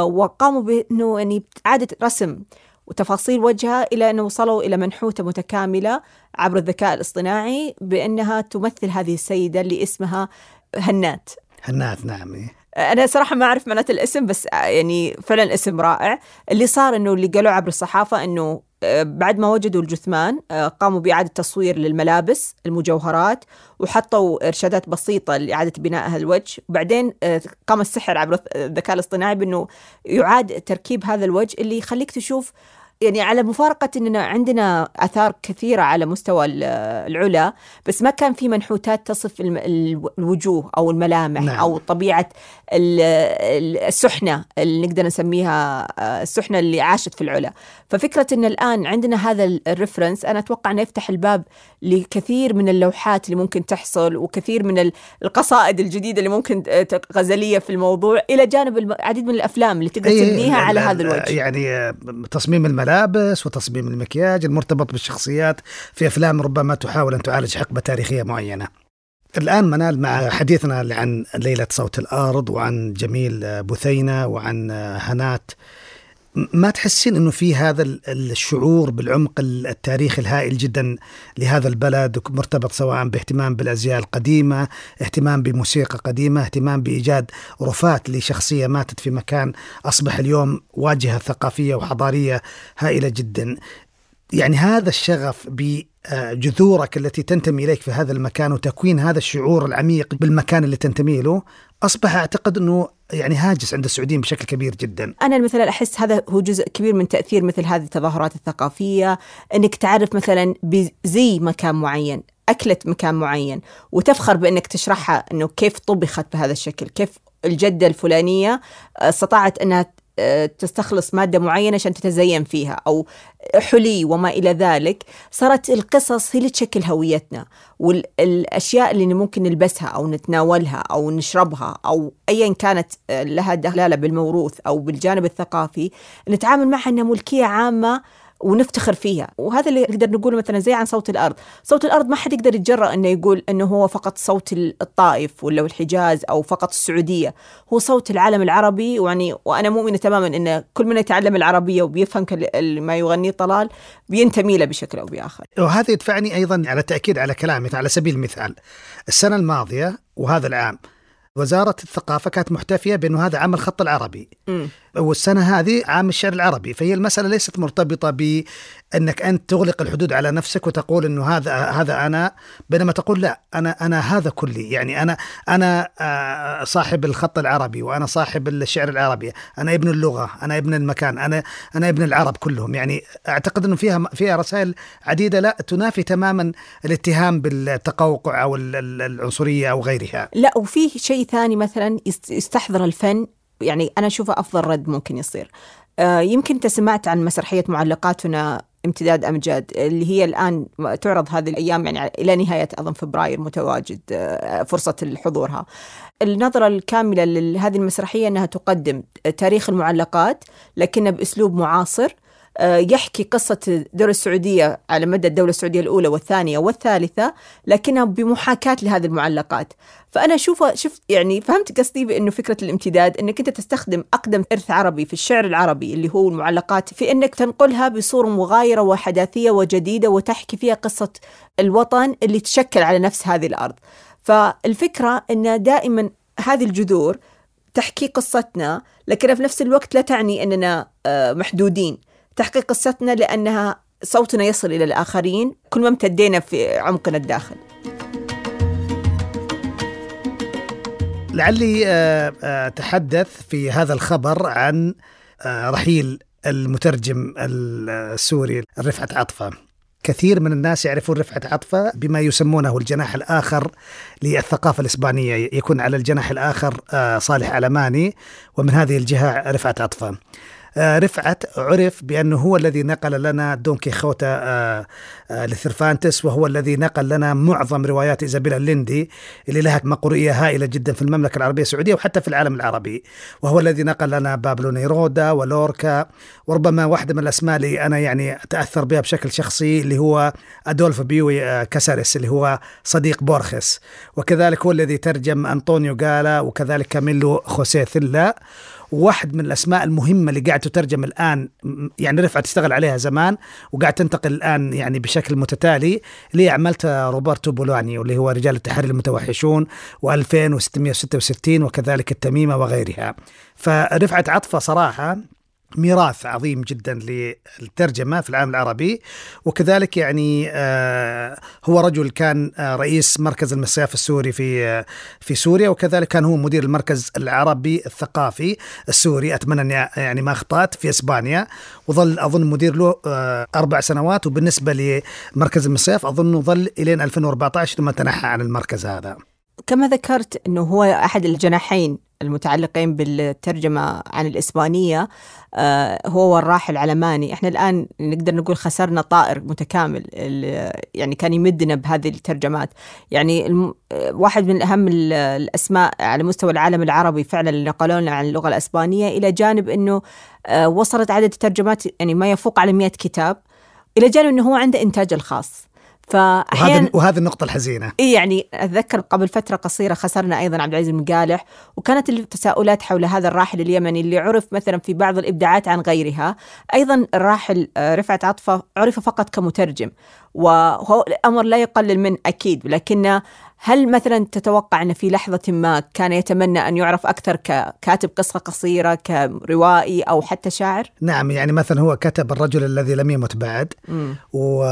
وقاموا بأنه يعني إعادة رسم وتفاصيل وجهها إلى أن وصلوا إلى منحوتة متكاملة عبر الذكاء الاصطناعي بأنها تمثل هذه السيدة اللي اسمها هنات هنات نعم إيه. أنا صراحة ما أعرف معنات الاسم بس يعني فعلا اسم رائع اللي صار إنه اللي قالوه عبر الصحافة إنه بعد ما وجدوا الجثمان آه، قاموا بإعادة تصوير للملابس المجوهرات وحطوا إرشادات بسيطة لإعادة بناء الوجه وبعدين آه، قام السحر عبر الذكاء الاصطناعي بأنه يعاد تركيب هذا الوجه اللي يخليك تشوف يعني على مفارقة أننا عندنا آثار كثيرة على مستوى العلا بس ما كان في منحوتات تصف الوجوه أو الملامح نعم. أو طبيعة السحنة اللي نقدر نسميها آه، السحنة اللي عاشت في العلا. ففكرة أن الآن عندنا هذا الريفرنس أنا أتوقع أنه يفتح الباب لكثير من اللوحات اللي ممكن تحصل وكثير من القصائد الجديدة اللي ممكن غزلية في الموضوع إلى جانب العديد من الأفلام اللي تقدر تبنيها على هذا الوجه. يعني آه، تصميم الملابس وتصميم المكياج المرتبط بالشخصيات في أفلام ربما تحاول أن تعالج حقبة تاريخية معينة. الآن منال مع حديثنا عن ليلة صوت الأرض وعن جميل بثينة وعن هنات ما تحسين إنه في هذا الشعور بالعمق التاريخي الهائل جدا لهذا البلد مرتبط سواء باهتمام بالأزياء القديمة، اهتمام بموسيقى قديمة، اهتمام بإيجاد رفات لشخصية ماتت في مكان أصبح اليوم واجهة ثقافية وحضارية هائلة جدا. يعني هذا الشغف بجذورك التي تنتمي إليك في هذا المكان وتكوين هذا الشعور العميق بالمكان اللي تنتمي له أصبح أعتقد إنه يعني هاجس عند السعوديين بشكل كبير جدا. أنا مثلا أحس هذا هو جزء كبير من تأثير مثل هذه التظاهرات الثقافية، إنك تعرف مثلا بزي مكان معين، أكلة مكان معين، وتفخر بإنك تشرحها إنه كيف طبخت بهذا الشكل، كيف الجدة الفلانية استطاعت إنها تستخلص مادة معينة عشان تتزين فيها أو حلي وما إلى ذلك صارت القصص هي اللي تشكل هويتنا والأشياء اللي ممكن نلبسها أو نتناولها أو نشربها أو أيا كانت لها دلالة بالموروث أو بالجانب الثقافي نتعامل معها أنها ملكية عامة ونفتخر فيها. وهذا اللي نقدر نقوله مثلا زي عن صوت الأرض. صوت الأرض ما حد يقدر يتجرأ إنه يقول إنه هو فقط صوت الطائف ولا الحجاز أو فقط السعودية. هو صوت العالم العربي يعني وأنا مؤمنة تماما إن كل من يتعلم العربية وبيفهم ما يغنيه طلال بينتمي له بشكل أو بآخر. وهذا يدفعني أيضا على التاكيد على كلامك على سبيل المثال السنة الماضية وهذا العام وزارة الثقافة كانت محتفية بأنه هذا عام الخط العربي. م. والسنة هذه عام الشعر العربي. فهي المسألة ليست مرتبطة بأنك أنت تغلق الحدود على نفسك وتقول أنه هذا هذا أنا بينما تقول لا أنا أنا هذا كلي. يعني أنا أنا آه، صاحب الخط العربي وأنا صاحب الشعر العربي. أنا ابن اللغة أنا ابن المكان أنا أنا ابن العرب كلهم. يعني أعتقد أنه فيها فيها رسائل عديدة لا تنافي تماما الاتهام بالتقوقع أو العنصرية أو غيرها. لا وفي شيء ثاني مثلا يستحضر الفن يعني أنا أشوفه أفضل رد ممكن يصير. آه يمكن أنت سمعت عن مسرحية معلقاتنا امتداد أمجاد اللي هي الآن تعرض هذه الأيام يعني إلى نهاية أظن فبراير متواجد آه فرصة حضورها النظرة الكاملة لهذه المسرحية أنها تقدم تاريخ المعلقات لكنها بأسلوب معاصر يحكي قصة دور السعودية على مدى الدولة السعودية الأولى والثانية والثالثة لكنها بمحاكاة لهذه المعلقات. فأنا أشوف شفت يعني فهمت قصدي بأنه فكرة الامتداد أنك أنت تستخدم أقدم إرث عربي في الشعر العربي اللي هو المعلقات في أنك تنقلها بصورة مغايرة وحداثية وجديدة وتحكي فيها قصة الوطن اللي تشكل على نفس هذه الأرض. فالفكرة أن دائما هذه الجذور تحكي قصتنا لكنها في نفس الوقت لا تعني أننا آه، محدودين. تحقيق قصتنا لأنها صوتنا يصل إلى الآخرين كل ما امتدينا في عمقنا الداخل لعلي آه، آه، أتحدث في هذا الخبر عن آه، رحيل المترجم السوري رفعت عطفة. كثير من الناس يعرفون رفعت عطفة بما يسمونه الجناح الآخر للثقافة الإسبانية. يكون على الجناح الآخر صالح علماني ومن هذه الجهة رفعت عطفة. رفعت عرف بأنه هو الذي نقل لنا دون كيخوتا آه، آه، لثربانتس وهو الذي نقل لنا معظم روايات إيزابيلا الليندي اللي لها مقروئية هائلة جدا في المملكة العربية السعودية وحتى في العالم العربي. وهو الذي نقل لنا بابلو نيرودا ولوركا وربما واحدة من الأسماء اللي أنا يعني أتأثر بها بشكل شخصي اللي هو أدولف بيوي كاساريس اللي هو صديق بورخس وكذلك هو الذي ترجم أنطونيو جالا وكذلك كاميلو خوسيه ثلا وواحد من الأسماء المهمة اللي قاعد تترجم الآن يعني رفعت تشتغل عليها زمان وقاعد تنتقل الآن يعني بشكل متتالي اللي هي عملتها روبرتو بولاني واللي هو رجال التحرير المتوحشون و2666 وكذلك التميمة وغيرها. فرفعت عطفة صراحة ميراث عظيم جدا للترجمة في العالم العربي. وكذلك يعني آه، هو رجل كان آه، رئيس مركز المصياف السوري في آه، في سوريا وكذلك كان هو مدير المركز العربي الثقافي السوري. أتمنى أني يعني ما أخطأت في إسبانيا. وظل أظن مدير له أربع سنوات. وبالنسبة لمركز المصياف أظنه ظل إلين 2014 ثم تنحى عن المركز هذا. كما ذكرت أنه هو أحد الجناحين المتعلقين بالترجمة عن الإسبانية آه، هو الراحل علماني إحنا الآن نقدر نقول خسرنا طائر متكامل يعني كان يمدنا بهذه الترجمات. يعني آه، واحد من أهم ال- الأسماء على مستوى العالم العربي فعلا اللي نقلوا لنا عن اللغة الإسبانية إلى جانب أنه آه، وصلت عدد الترجمات يعني ما يفوق على 100 كتاب إلى جانب أنه هو عنده إنتاج الخاص. فأحيانا وهذه النقطة الحزينة إيه يعني أتذكر قبل فترة قصيرة خسرنا أيضا عبد العزيز المقالح وكانت التساؤلات حول هذا الراحل اليمني اللي عرف مثلا في بعض الإبداعات عن غيرها أيضا الراحل آه، رفعت عطفة عرف فقط كمترجم وهو الأمر لا يقلل من أكيد لكن هل مثلا تتوقع أن في لحظة ما كان يتمنى أن يعرف أكثر ككاتب قصة قصيرة كروائي أو حتى شاعر؟ نعم يعني مثلا هو كتب الرجل الذي لم يمت بعد مم. و...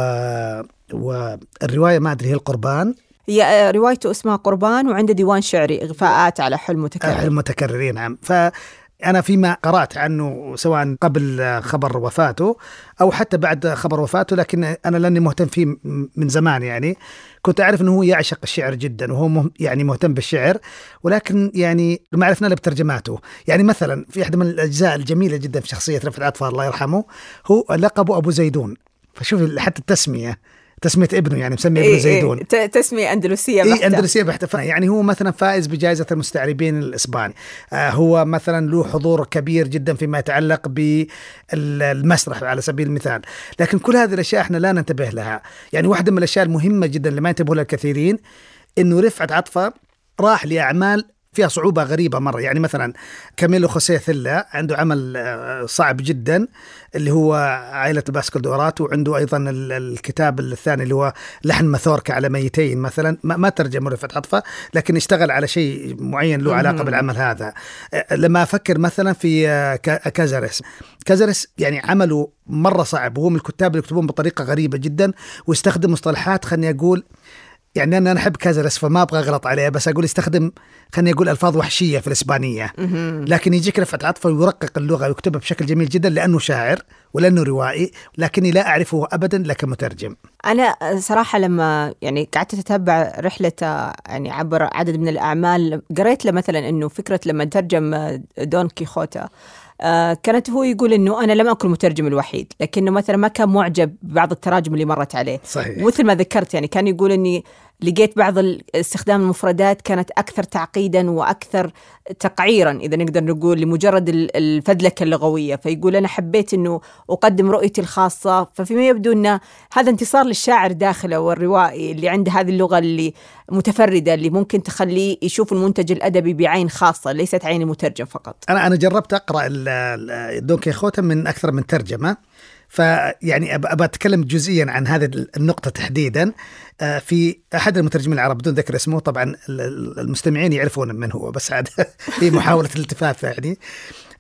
والرواية ما أدري هي القربان. هي آه، روايته اسمها قربان وعنده ديوان شعري إغفاءات على حلم متكرر. المتكررين نعم. فأنا فيما قرأت عنه سواء قبل خبر وفاته أو حتى بعد خبر وفاته لكن أنا لأني مهتم فيه من زمان يعني كنت أعرف أنه هو يعشق الشعر جدا وهو يعني مهتم بالشعر ولكن يعني ما عرفنا له بترجماته. يعني مثلا في أحد من الأجزاء الجميلة جدا في شخصية رفعت عطفة الله يرحمه هو لقبه أبو زيدون. فشوف حتى التسمية. تسمية ابنه يعني مسمي ابنه إيه زيدون. إيه ت- تسمية أندلسية اي بحتة. أندلسية بحتة. يعني هو مثلا فائز بجائزة المستعربين الإسباني. آه هو مثلا له حضور كبير جدا فيما يتعلق بالمسرح على سبيل المثال. لكن كل هذه الأشياء إحنا لا ننتبه لها. يعني واحدة من الأشياء المهمة جدا اللي ما ينتبه لها الكثيرين إنه رفعت عطفة راح لأعمال فيها صعوبة غريبة مرة. يعني مثلا كاميلو خوسيه ثيلا عنده عمل آه، صعب جدا اللي هو عائلة الباسكل دورات وعنده أيضا ال- الكتاب الثاني اللي هو لحن مثوركا على ميتين مثلا. ما, ترجم رفعت عطفة لكن اشتغل على شيء معين له علاقة مهم. بالعمل هذا. آه، لما أفكر مثلا في آه، كا- كازاريس. كازاريس يعني عمله مرة صعب. وهو من الكتاب اللي يكتبون بطريقة غريبة جدا ويستخدم مصطلحات خلني أقول يعني أنا أحب كازارس فما أبغى أغلط عليه بس أقول يستخدم خليني أقول ألفاظ وحشية في الإسبانية. لكن يجيك رفعت عطفة ويرقق اللغة ويكتبها بشكل جميل جدا لأنه شاعر ولأنه روائي لكني لا أعرفه ابدا لكمترجم أنا صراحة لما يعني قعدت أتتبع رحلته يعني عبر عدد من الأعمال قريت له مثلا أنه فكرة لما ترجم دون كيخوتا. آه، كانت هو يقول إنه أنا لم أكن المترجم الوحيد لكنه مثلا ما كان معجب ببعض التراجم اللي مرت عليه. صحيح. مثل ما ذكرت يعني كان يقول إني لقيت بعض استخدام المفردات كانت أكثر تعقيدا وأكثر تقعيرا إذا نقدر نقول لمجرد ال- الفذلكه اللغوية. فيقول أنا حبيت إنه أقدم رؤيتي الخاصة ففيما يبدو أن هذا انتصار للشاعر داخله والروائي اللي عنده هذه اللغة اللي متفردة اللي ممكن تخليه يشوف المنتج الأدبي بعين خاصة ليست عين المترجم فقط. أنا أنا جربت ال- دون كيخوتا من أكثر من ترجمة. فيعني ابى أتكلم جزئيا عن هذه النقطة تحديدا. آه، في أحد المترجمين العرب بدون ذكر اسمه طبعا ال- ال- المستمعين يعرفون من هو بس عاد في محاولة الالتفاف يعني.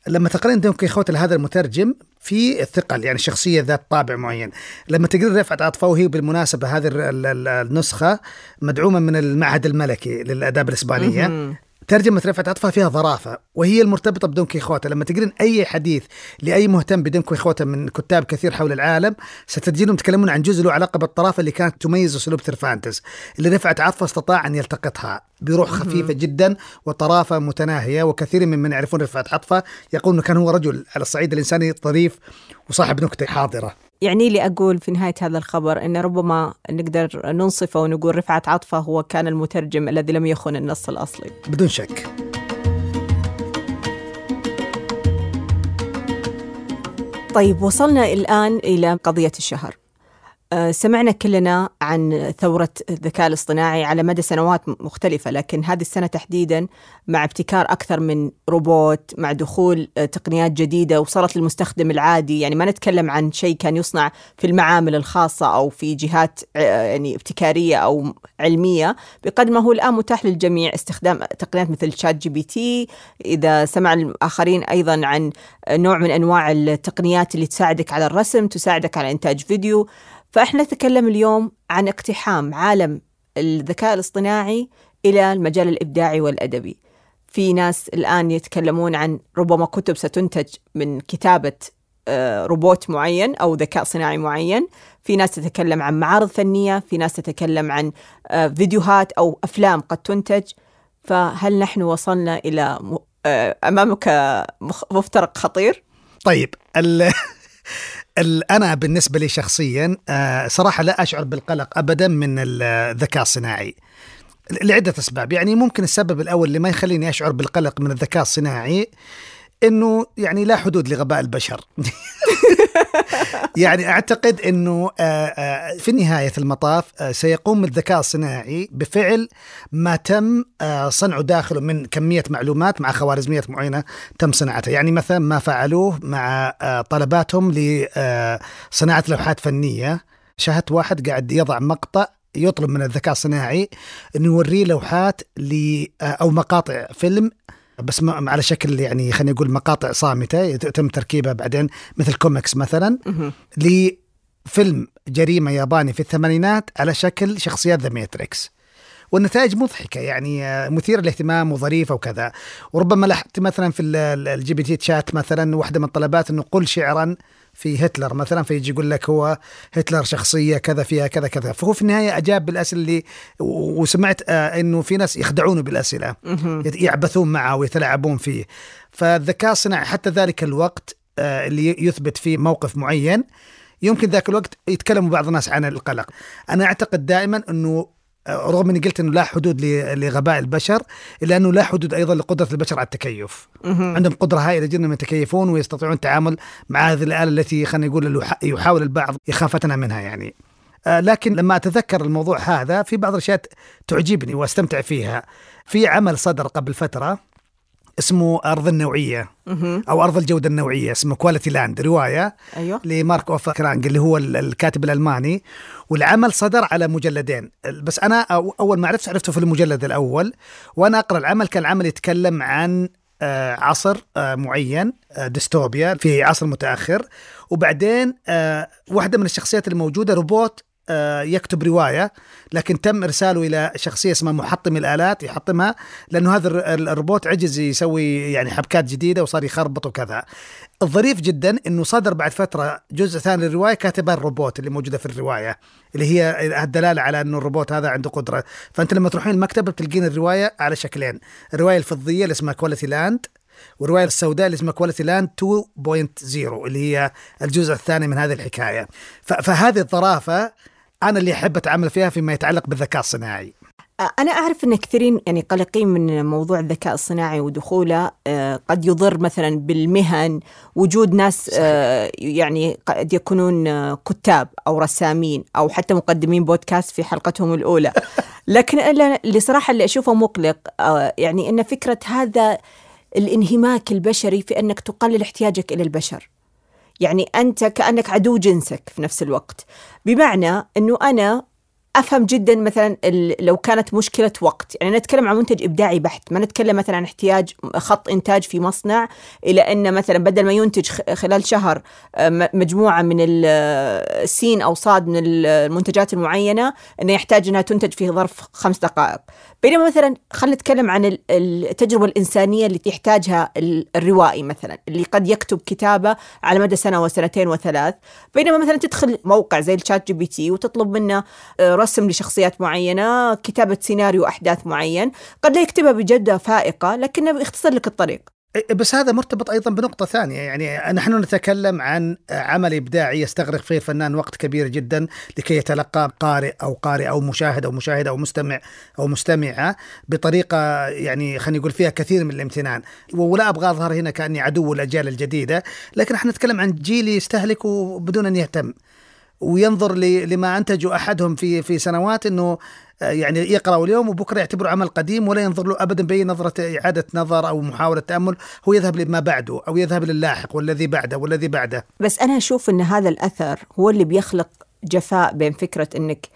لما تقرين دون كيخوت لهذا المترجم في الثقل يعني شخصية ذات طابع معين. لما تقرين رفعت عطفه وهي بالمناسبة هذه ال- ال- النسخة مدعومة من المعهد الملكي للآداب الإسبانية. ترجمة رفعت عطفة فيها ظرافة وهي المرتبطة بدون كيخوتا لما تقرين أي حديث لأي مهتم بدون كيخوتا من كتاب كثير حول العالم ستجدينهم يتكلمون عن جزء له علاقة بالطرافة اللي كانت تميز أسلوب سيرفانتس اللي رفعت عطفة استطاع أن يلتقطها بروح خفيفة جدا وطرافة متناهية وكثير من من يعرفون رفعت عطفة يقول أنه كان هو رجل على الصعيد الإنساني ظريف وصاحب نكتة حاضرة. يعني لي أقول في نهاية هذا الخبر أن ربما نقدر ننصفه ونقول رفعت عطفة هو كان المترجم الذي لم يخن النص الأصلي. بدون شك. طيب وصلنا الآن إلى قضية الشهر. سمعنا كلنا عن ثورة الذكاء الاصطناعي على مدى سنوات مختلفة لكن هذه السنة تحديدا مع ابتكار أكثر من روبوت مع دخول آه، تقنيات جديدة وصلت للمستخدم العادي. يعني ما نتكلم عن شيء كان يصنع في المعامل الخاصة أو في جهات آه، يعني ابتكارية أو علمية. بقدر ما هو الآن متاح للجميع استخدام تقنيات مثل ChatGPT إذا سمع الآخرين أيضا عن نوع من أنواع التقنيات اللي تساعدك على الرسم تساعدك على إنتاج فيديو. فإحنا نتكلم اليوم عن اقتحام عالم الذكاء الاصطناعي إلى المجال الإبداعي والأدبي. في ناس الآن يتكلمون عن ربما كتب ستنتج من كتابة آه، روبوت معين أو ذكاء صناعي معين. في ناس تتكلم عن معارض فنية في ناس تتكلم عن آه، فيديوهات أو أفلام قد تنتج. فهل نحن وصلنا إلى آه، أمامك مفترق خطير؟ طيب أنا بالنسبة لي شخصيا آه، صراحة لا أشعر بالقلق ابدا من الذكاء الصناعي لعدة أسباب. يعني ممكن السبب الأول اللي ما يخليني أشعر بالقلق من الذكاء الصناعي إنه يعني لا حدود لغباء البشر. يعني أعتقد إنه آه، آه، في نهاية المطاف آه، سيقوم الذكاء الصناعي بفعل ما تم صنعه داخله من كمية معلومات مع خوارزميات معينة تم صناعتها، يعني مثلا ما فعلوه مع طلباتهم لصناعه لوحات فنية، شاهدت واحد قاعد يضع مقطع يطلب من الذكاء الصناعي إنه يوريه لوحات أو مقاطع فيلم بس ما على شكل يعني خلينا نقول مقاطع صامتة يتم تركيبها بعدين مثل كوميكس مثلا لفيلم جريمة ياباني في الثمانينات على شكل شخصيات The Matrix والنتائج مضحكة يعني مثيرة للاهتمام وظريفة وكذا. وربما لاحظت مثلا في ال GPT chat مثلا واحدة من الطلبات إنه قل شعرا في هتلر مثلا فيجي يقول لك هو هتلر شخصية كذا فيها كذا كذا. فهو في النهاية أجاب بالأسئلة اللي وسمعت آه إنه في ناس يخدعونه بالأسئلة. يعبثون معه ويتلاعبون فيه. فالذكاء الصناعي حتى ذلك الوقت آه اللي يثبت فيه موقف معين يمكن ذاك الوقت يتكلموا بعض الناس عن القلق. أنا أعتقد دائما إنه رغم إني قلت إنه لا حدود لغباء البشر إلا أنه لا حدود أيضا لقدرة البشر على التكيف. عندهم قدرة هائلة جدا إنهم يتكيفون ويستطيعون التعامل مع هذه الآلة التي خلينا نقول يحاول البعض اخافتنا منها يعني. آه، لكن لما أتذكر الموضوع هذا في بعض الأشياء تعجبني وأستمتع فيها. في عمل صدر قبل فترة اسمه أرض النوعية. أو أرض الجودة النوعية اسمه Quality Land رواية أيوه؟ لمارك أوفه كلينج اللي هو الكاتب الألماني. والعمل صدر على مجلدين. بس أنا أول ما عرفت عرفته في المجلد الأول. وأنا أقرأ العمل كان العمل يتكلم عن آه، عصر آه، معين آه، ديستوبيا في عصر متأخر. وبعدين واحدة من الشخصيات الموجودة روبوت يكتب رواية لكن تم إرساله إلى شخصية اسمها محطم الآلات يحطمها لأنه هذا الروبوت عجز يسوي يعني حبكات جديدة وصار يخربط وكذا. الظريف جدا إنه صدر بعد فترة جزء ثاني للرواية كاتبها الروبوت اللي موجودة في الرواية اللي هي الدلالة على إنه الروبوت هذا عنده قدرة، فأنت لما تروحين المكتبة بتلقين الرواية على شكلين، الرواية الفضية اللي اسمها Quality Land والرواية السوداء اللي اسمها Quality Land 2.0 اللي هي الجزء الثاني من هذه الحكاية. فهذه الظرافة أنا اللي أحب أتعامل فيها فيما يتعلق بالذكاء الصناعي. أنا أعرف أن كثيرين يعني قلقين من موضوع الذكاء الصناعي ودخوله. قد يضر مثلا بالمهن. وجود ناس يعني قد يكونون كتاب أو رسامين أو حتى مقدمين بودكاست في حلقتهم الأولى. لكن اللي صراحة اللي أشوفه مقلق يعني أن فكرة هذا الانهماك البشري في أنك تقلل احتياجك إلى البشر. يعني أنت كأنك عدو جنسك في نفس الوقت. بمعنى أنه أنا أفهم جدا مثلا لو كانت مشكلة وقت. يعني نتكلم عن منتج إبداعي بحت. ما نتكلم مثلا عن احتياج خط إنتاج في مصنع إلى إن مثلا بدل ما ينتج خلال شهر آه، مجموعة من السين أو صاد من المنتجات المعينة إنه يحتاج إنها تنتج في ظرف خمس دقائق. بينما مثلا خلينا نتكلم عن التجربة الإنسانية اللي تحتاجها الروائي مثلا اللي قد يكتب كتابة على مدى سنة وسنتين وثلاث. بينما مثلا تدخل موقع زي ال ChatGPT وتطلب منه آه، رسم لشخصيات معينة كتابة سيناريو أحداث معين. قد لا يكتبها بجوده فائقة لكنه بيختصر لك الطريق. بس هذا مرتبط أيضا بنقطة ثانية. يعني نحن نتكلم عن عمل إبداعي يستغرق فيه الفنان وقت كبير جدا لكي يتلقى قارئ أو قارئ أو مشاهد أو مشاهد أو مستمع أو مستمعة بطريقة يعني خلينا نقول فيها كثير من الامتنان. ولا أبغى أظهر هنا كأني عدو الأجيال الجديدة لكن إحنا نتكلم عن جيل يستهلك بدون أن يهتم. وينظر لما انتجوا أحدهم في في سنوات إنه يعني يقرأ اليوم وبكرة يعتبره عمل قديم ولا ينظر له ابدا بأي نظرة إعادة نظر أو محاولة تأمل. هو يذهب لما بعده أو يذهب للاحق والذي بعده والذي بعده. بس أنا أشوف إن هذا الأثر هو اللي بيخلق جفاء بين فكرة إنك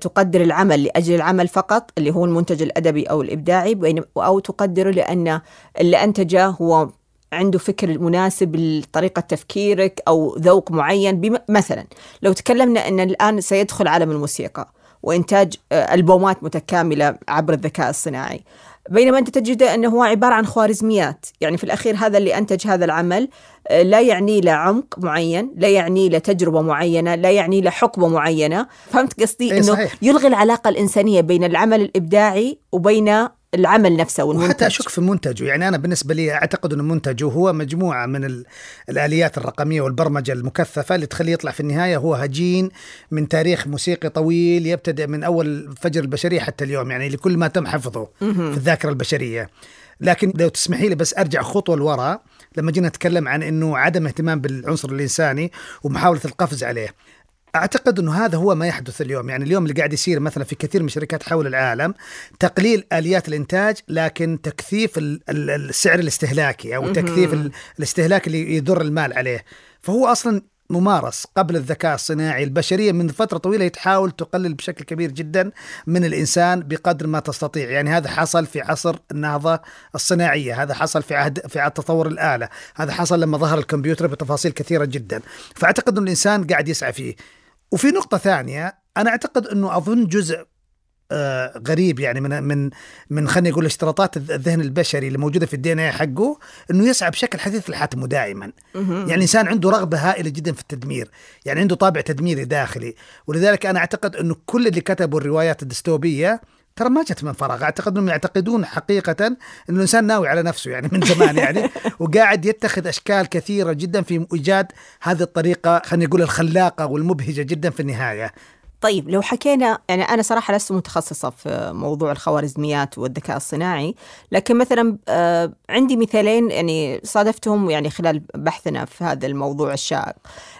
تقدر العمل لأجل العمل فقط اللي هو المنتج الأدبي أو الإبداعي أو تقدره لأن اللي أنتجه هو عنده فكر مناسب لطريقة تفكيرك أو ذوق معين. مثلا لو تكلمنا أن الآن سيدخل عالم الموسيقى وإنتاج آه، ألبومات متكاملة عبر الذكاء الصناعي. بينما أنت تجد أنه هو عبارة عن خوارزميات. يعني في الأخير هذا اللي أنتج هذا العمل آه، لا يعني له عمق معين لا يعني له تجربة معينة لا يعني له حقبة معينة. فهمت قصدي؟ إيه، أنه صحيح. يلغي العلاقة الإنسانية بين العمل الإبداعي وبين العمل نفسه والمنتج. وحتى أشك في منتجه. يعني أنا بالنسبة لي أعتقد ان منتجه هو مجموعة من الآليات الرقمية والبرمجة المكثفة اللي تخليه يطلع في النهاية هو هجين من تاريخ موسيقي طويل يبتدئ من أول فجر البشريه حتى اليوم يعني لكل ما تم حفظه في الذاكرة البشرية. لكن لو تسمحي لي بس أرجع خطوة لورا لما جينا نتكلم عن إنه عدم اهتمام بالعنصر الإنساني ومحاولة القفز عليه. أعتقد إنه هذا هو ما يحدث اليوم، يعني اليوم اللي قاعد يصير مثلا في كثير من الشركات حول العالم تقليل آليات الإنتاج لكن تكثيف السعر الاستهلاكي أو تكثيف الاستهلاك اللي يضر المال عليه، فهو أصلا ممارس قبل الذكاء الصناعي. البشرية من فترة طويلة تحاول تقلل بشكل كبير جدا من الإنسان بقدر ما تستطيع. يعني هذا حصل في عصر النهضة الصناعية. هذا حصل في عهد في عهد تطور الآلة. هذا حصل لما ظهر الكمبيوتر بتفاصيل كثيرة جدا. فأعتقد أن الإنسان قاعد يسعى فيه. وفي نقطة ثانية أنا أعتقد أنه أظن جزء آه غريب يعني من من من خلينا نقول اشتراطات الذهن البشري اللي موجودة في الدي إن اي حقه إنه يسعى بشكل حثيث لحاتمه دائما يعني الانسان عنده رغبة هائلة جدا في التدمير يعني عنده طابع تدميري داخلي. ولذلك أنا أعتقد إنه كل اللي كتبوا الروايات الدستوبية ترى ما جت من فراغ. أعتقد إنهم يعتقدون حقيقة إن الإنسان ناوي على نفسه يعني من زمان يعني وقاعد يتخذ أشكال كثيرة جدا في إيجاد هذه الطريقة خلينا نقول الخلاقة والمبهجة جدا في النهاية. طيب لو حكينا يعني أنا صراحة لست متخصصة في موضوع الخوارزميات والذكاء الصناعي لكن مثلا آه، عندي مثالين يعني صادفتهم يعني خلال بحثنا في هذا الموضوع الشائق.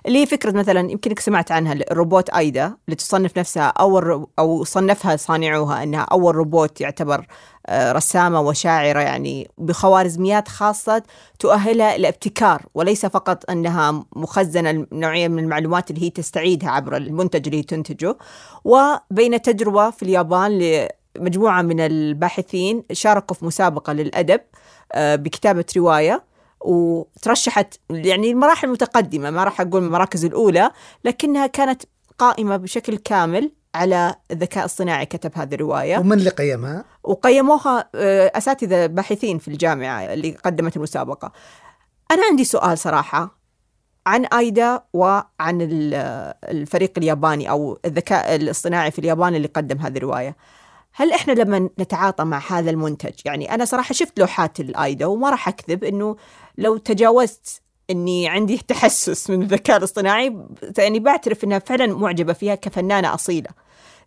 اللي هي فكرة مثلا يمكنك سمعت عنها الروبوت أيدا اللي تصنف نفسها أول أو صنفها صانعوها أنها أول روبوت يعتبر رسامة وشاعرة يعني بخوارزميات خاصة تؤهلها الابتكار وليس فقط أنها مخزنة نوعية من المعلومات اللي هي تستعيدها عبر المنتج اللي تنتجه. وبين تجربة في اليابان لمجموعة من الباحثين شاركوا في مسابقة للأدب آه، بكتابة رواية وترشحت يعني المراحل المتقدمة ما راح أقول المراكز الأولى لكنها كانت قائمة بشكل كامل. على الذكاء الصناعي كتب هذه الرواية ومن اللي قيمها؟ وقيموها آه، أساتذة باحثين في الجامعة اللي قدمت المسابقة أنا عندي سؤال صراحة عن آيدا وعن الفريق الياباني أو الذكاء الاصطناعي في اليابان اللي قدم هذه الرواية. هل إحنا لما نتعاطى مع هذا المنتج يعني أنا صراحة شفت لوحات الآيدا وما راح أكذب إنه لو تجاوزت إني عندي تحسس من الذكاء الاصطناعي يعني بعترف إنها فعلا معجبة فيها كفنانة أصيلة.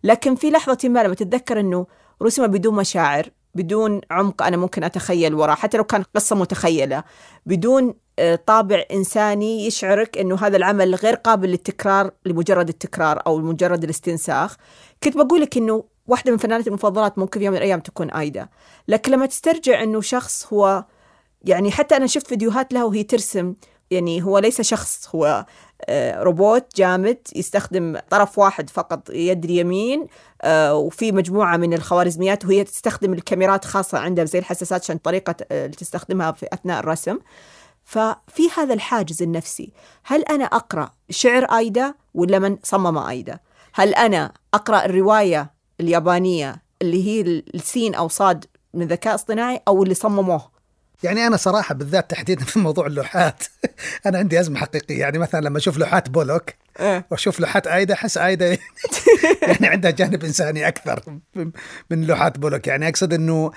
لكن في لحظة ما لما تتذكر إنه رسمه بدون مشاعر بدون عمق أنا ممكن أتخيل وراه حتى لو كان قصة متخيلة بدون آه، طابع إنساني يشعرك إنه هذا العمل غير قابل للتكرار لمجرد التكرار أو لمجرد الاستنساخ. كنت بقول لك إنه واحدة من فناناتي المفضلات ممكن في يوم من الأيام تكون آيدا. لكن لما تسترجع إنه شخص هو يعني حتى أنا شفت فيديوهات لها وهي ترسم يعني هو ليس شخص هو آه، روبوت جامد يستخدم طرف واحد فقط يد اليمين آه، وفي مجموعة من الخوارزميات وهي تستخدم الكاميرات خاصة عندها زي الحساسات عشان طريقة آه، تستخدمها في أثناء الرسم. ففي هذا الحاجز النفسي هل أنا أقرأ شعر آيدا ولا من صمم آيدا؟ هل أنا أقرأ الرواية اليابانية اللي هي السين أو صاد من ذكاء اصطناعي أو اللي صمموه؟ يعني أنا صراحة بالذات تحديدا في موضوع اللوحات أنا عندي أزمة حقيقية. يعني مثلا لما أشوف لوحات بولوك إيه. وأشوف لوحات آيدا أحس آيدا يعني عندها جانب إنساني أكثر من لوحات بولوك. يعني أقصد إنه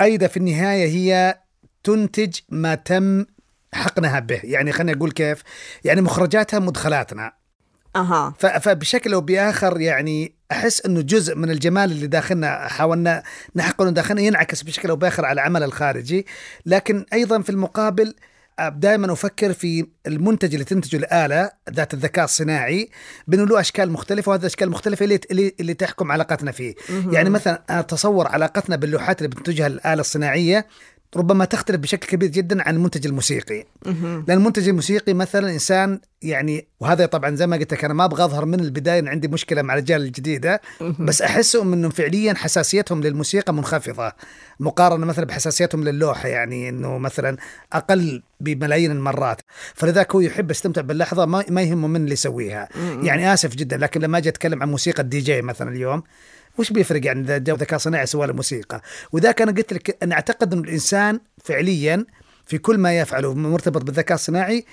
آيدا في النهاية هي تنتج ما تم حقنها به. يعني خليني أقول كيف. يعني مخرجاتها مدخلاتنا. أها. فبشكل أو بآخر يعني أحس إنه جزء من الجمال اللي داخلنا حاولنا نحقنه داخلنا ينعكس بشكل أو بآخر على العمل الخارجي. لكن أيضا في المقابل دائما أفكر في المنتج اللي تنتجه الآلة ذات الذكاء الصناعي بأنه له أشكال مختلفة وهذه الأشكال المختلفه اللي اللي, تحكم علاقتنا فيه. يعني مثلا أتصور علاقتنا باللوحات اللي بتنتجها الآلة الصناعية ربما تختلف بشكل كبير جدا عن المنتج الموسيقي. لأن المنتج الموسيقي مثلا إنسان يعني وهذا طبعا زي ما قلت لك أنا ما أبغى أظهر من البداية ان عندي مشكلة مع الرجال الجديدة بس احسهم انهم فعليا حساسيتهم للموسيقى منخفضة. مقارنة مثلا بحساسيتهم للوحه يعني إنه مثلا أقل بملايين المرات. فلذلك هو يحب يستمتع باللحظة ما يهمه من اللي يسويها. يعني آسف جدا لكن لما أجي أتكلم عن موسيقى الدي جي مثلا اليوم وش بيفرق يعني إذا ذكاء صناعي سوى الموسيقى وذاك أنا قلت لك أنا أعتقد ان الإنسان فعليا في كل ما يفعله مرتبط بالذكاء الصناعي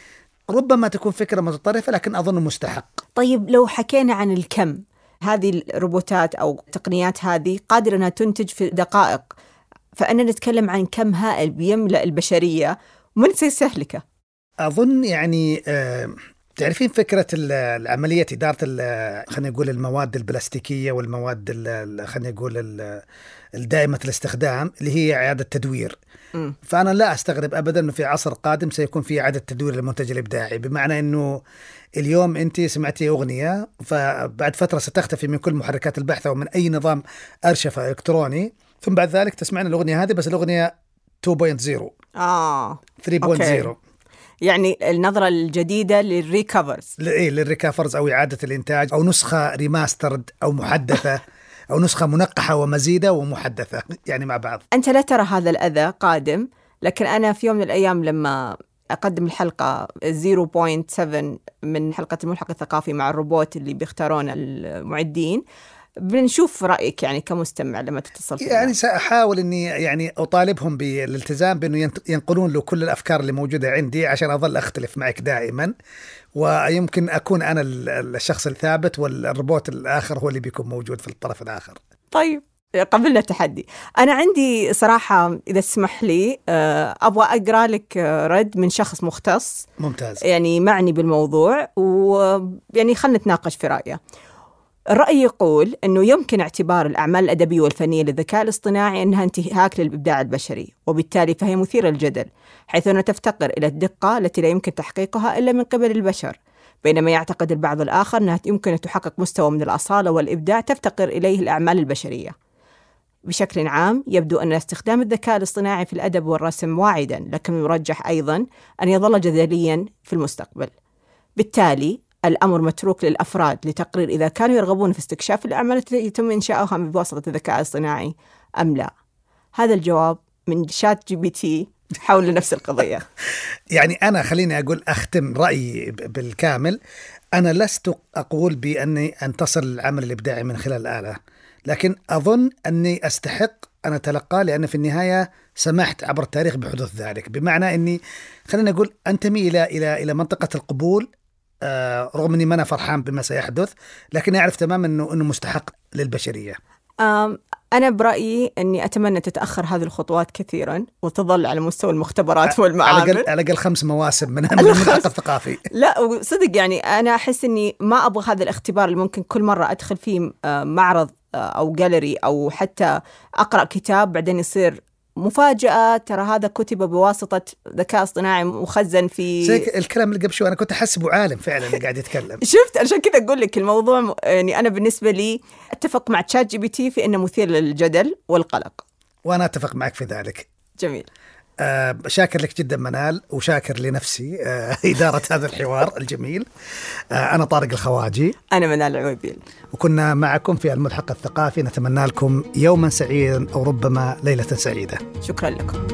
ربما تكون فكرة متطرفة لكن أظن مستحق. طيب لو حكينا عن الكم هذه الروبوتات أو التقنيات هذه قادرة أنها تنتج في دقائق. فأنا نتكلم عن كم هائل بيملأ البشرية. ومن سيستهلكه أظن يعني آه تعرفين فكرة العملية إدارة خلينا نقول المواد البلاستيكية والمواد خلينا نقول الدائمة الاستخدام اللي هي إعادة تدوير. م. فأنا لا أستغرب أبدا أنه في عصر قادم سيكون في إعادة تدوير للمنتج الإبداعي بمعنى أنه اليوم أنت سمعتي أغنية فبعد فترة ستختفي من كل محركات البحث أو من أي نظام أرشفة إلكتروني ثم بعد ذلك تسمعين الأغنية هذه بس الأغنية 2.0 آه 3.0 يعني النظرة الجديدة للريكفرز. اي للريكفرز أو إعادة الإنتاج أو نسخة remastered أو محدثة أو نسخة منقحة ومزيدة ومحدثة يعني مع بعض. أنت لا ترى هذا الأذى قادم لكن أنا في يوم من الأيام لما أقدم الحلقة 0.7 من حلقة الملحق الثقافي مع الروبوت اللي بيختارون المعدين بنشوف رأيك يعني كمستمع لما تتصل فينا. يعني سأحاول إني يعني أطالبهم بالالتزام بأنه ينقلون له كل الأفكار اللي موجودة عندي عشان أظل أختلف معك دائما ويمكن أكون أنا الشخص الثابت والروبوت الآخر هو اللي بيكون موجود في الطرف الآخر. طيب قبلنا التحدي أنا عندي صراحة إذا تسمح لي آه، أبغى أقرأ لك رد من شخص مختص ممتاز يعني معني بالموضوع ويعني خلنا نتناقش في رأيه الرأي يقول أنه يمكن اعتبار الأعمال الأدبية والفنية للذكاء الاصطناعي أنها انتهاك للإبداع البشري وبالتالي فهي مثيرة للجدل حيث أنها تفتقر إلى الدقة التي لا يمكن تحقيقها إلا من قبل البشر. بينما يعتقد البعض الآخر أنها يمكن أن تحقق مستوى من الأصالة والإبداع تفتقر إليه الأعمال البشرية. بشكل عام يبدو أن استخدام الذكاء الاصطناعي في الأدب والرسم واعدا لكن يرجح أيضا أن يظل جدليا في المستقبل. بالتالي الأمر متروك للأفراد لتقرير إذا كانوا يرغبون في استكشاف الأعمال التي يتم إنشاؤها بواسطة الذكاء الصناعي أم لا؟ هذا الجواب من ChatGPT حول نفس القضية. يعني أنا خليني أقول أختم رأيي بالكامل. أنا لست أقول بأني أنتصر للعمل الإبداعي من خلال الآلة لكن أظن أني أستحق أن أتلقاه لأن في النهاية سمحت عبر التاريخ بحدوث ذلك. بمعنى أني خلينا نقول أنتمي إلى إلى إلى منطقة القبول رغم إني ما أنا فرحان بما سيحدث لكن أعرف تماما انه إنه مستحق للبشرية. أنا برأيي أني أتمنى تتأخر هذه الخطوات كثيرا وتظل على مستوى المختبرات والمعامل على الأقل خمس مواسم من الملحق الثقافي. لا صدق يعني أنا أحس أني ما أبغى هذا الاختبار اللي ممكن كل مرة أدخل فيه آه، معرض آه، أو جاليري أو حتى أقرأ كتاب بعدين يصير مفاجأة ترى هذا كتب بواسطة ذكاء اصطناعي مخزن في زي الكلام اللي قبل شوي أنا كنت أحسبه عالم فعلا اللي قاعد يتكلم. شفت؟ عشان كذا أقول لك الموضوع يعني أنا بالنسبة لي أتفق مع تشات جي بي تي في أنه مثير للجدل والقلق. وأنا أتفق معك في ذلك. جميل. آه شاكر لك جدا منال وشاكر لنفسي آه إدارة هذا الحوار الجميل. آه أنا طارق الخواجي. أنا منال العويبيل وكنا معكم في الملحق الثقافي نتمنى لكم يوما سعيدا أو ربما ليلة سعيدة. شكرا لكم.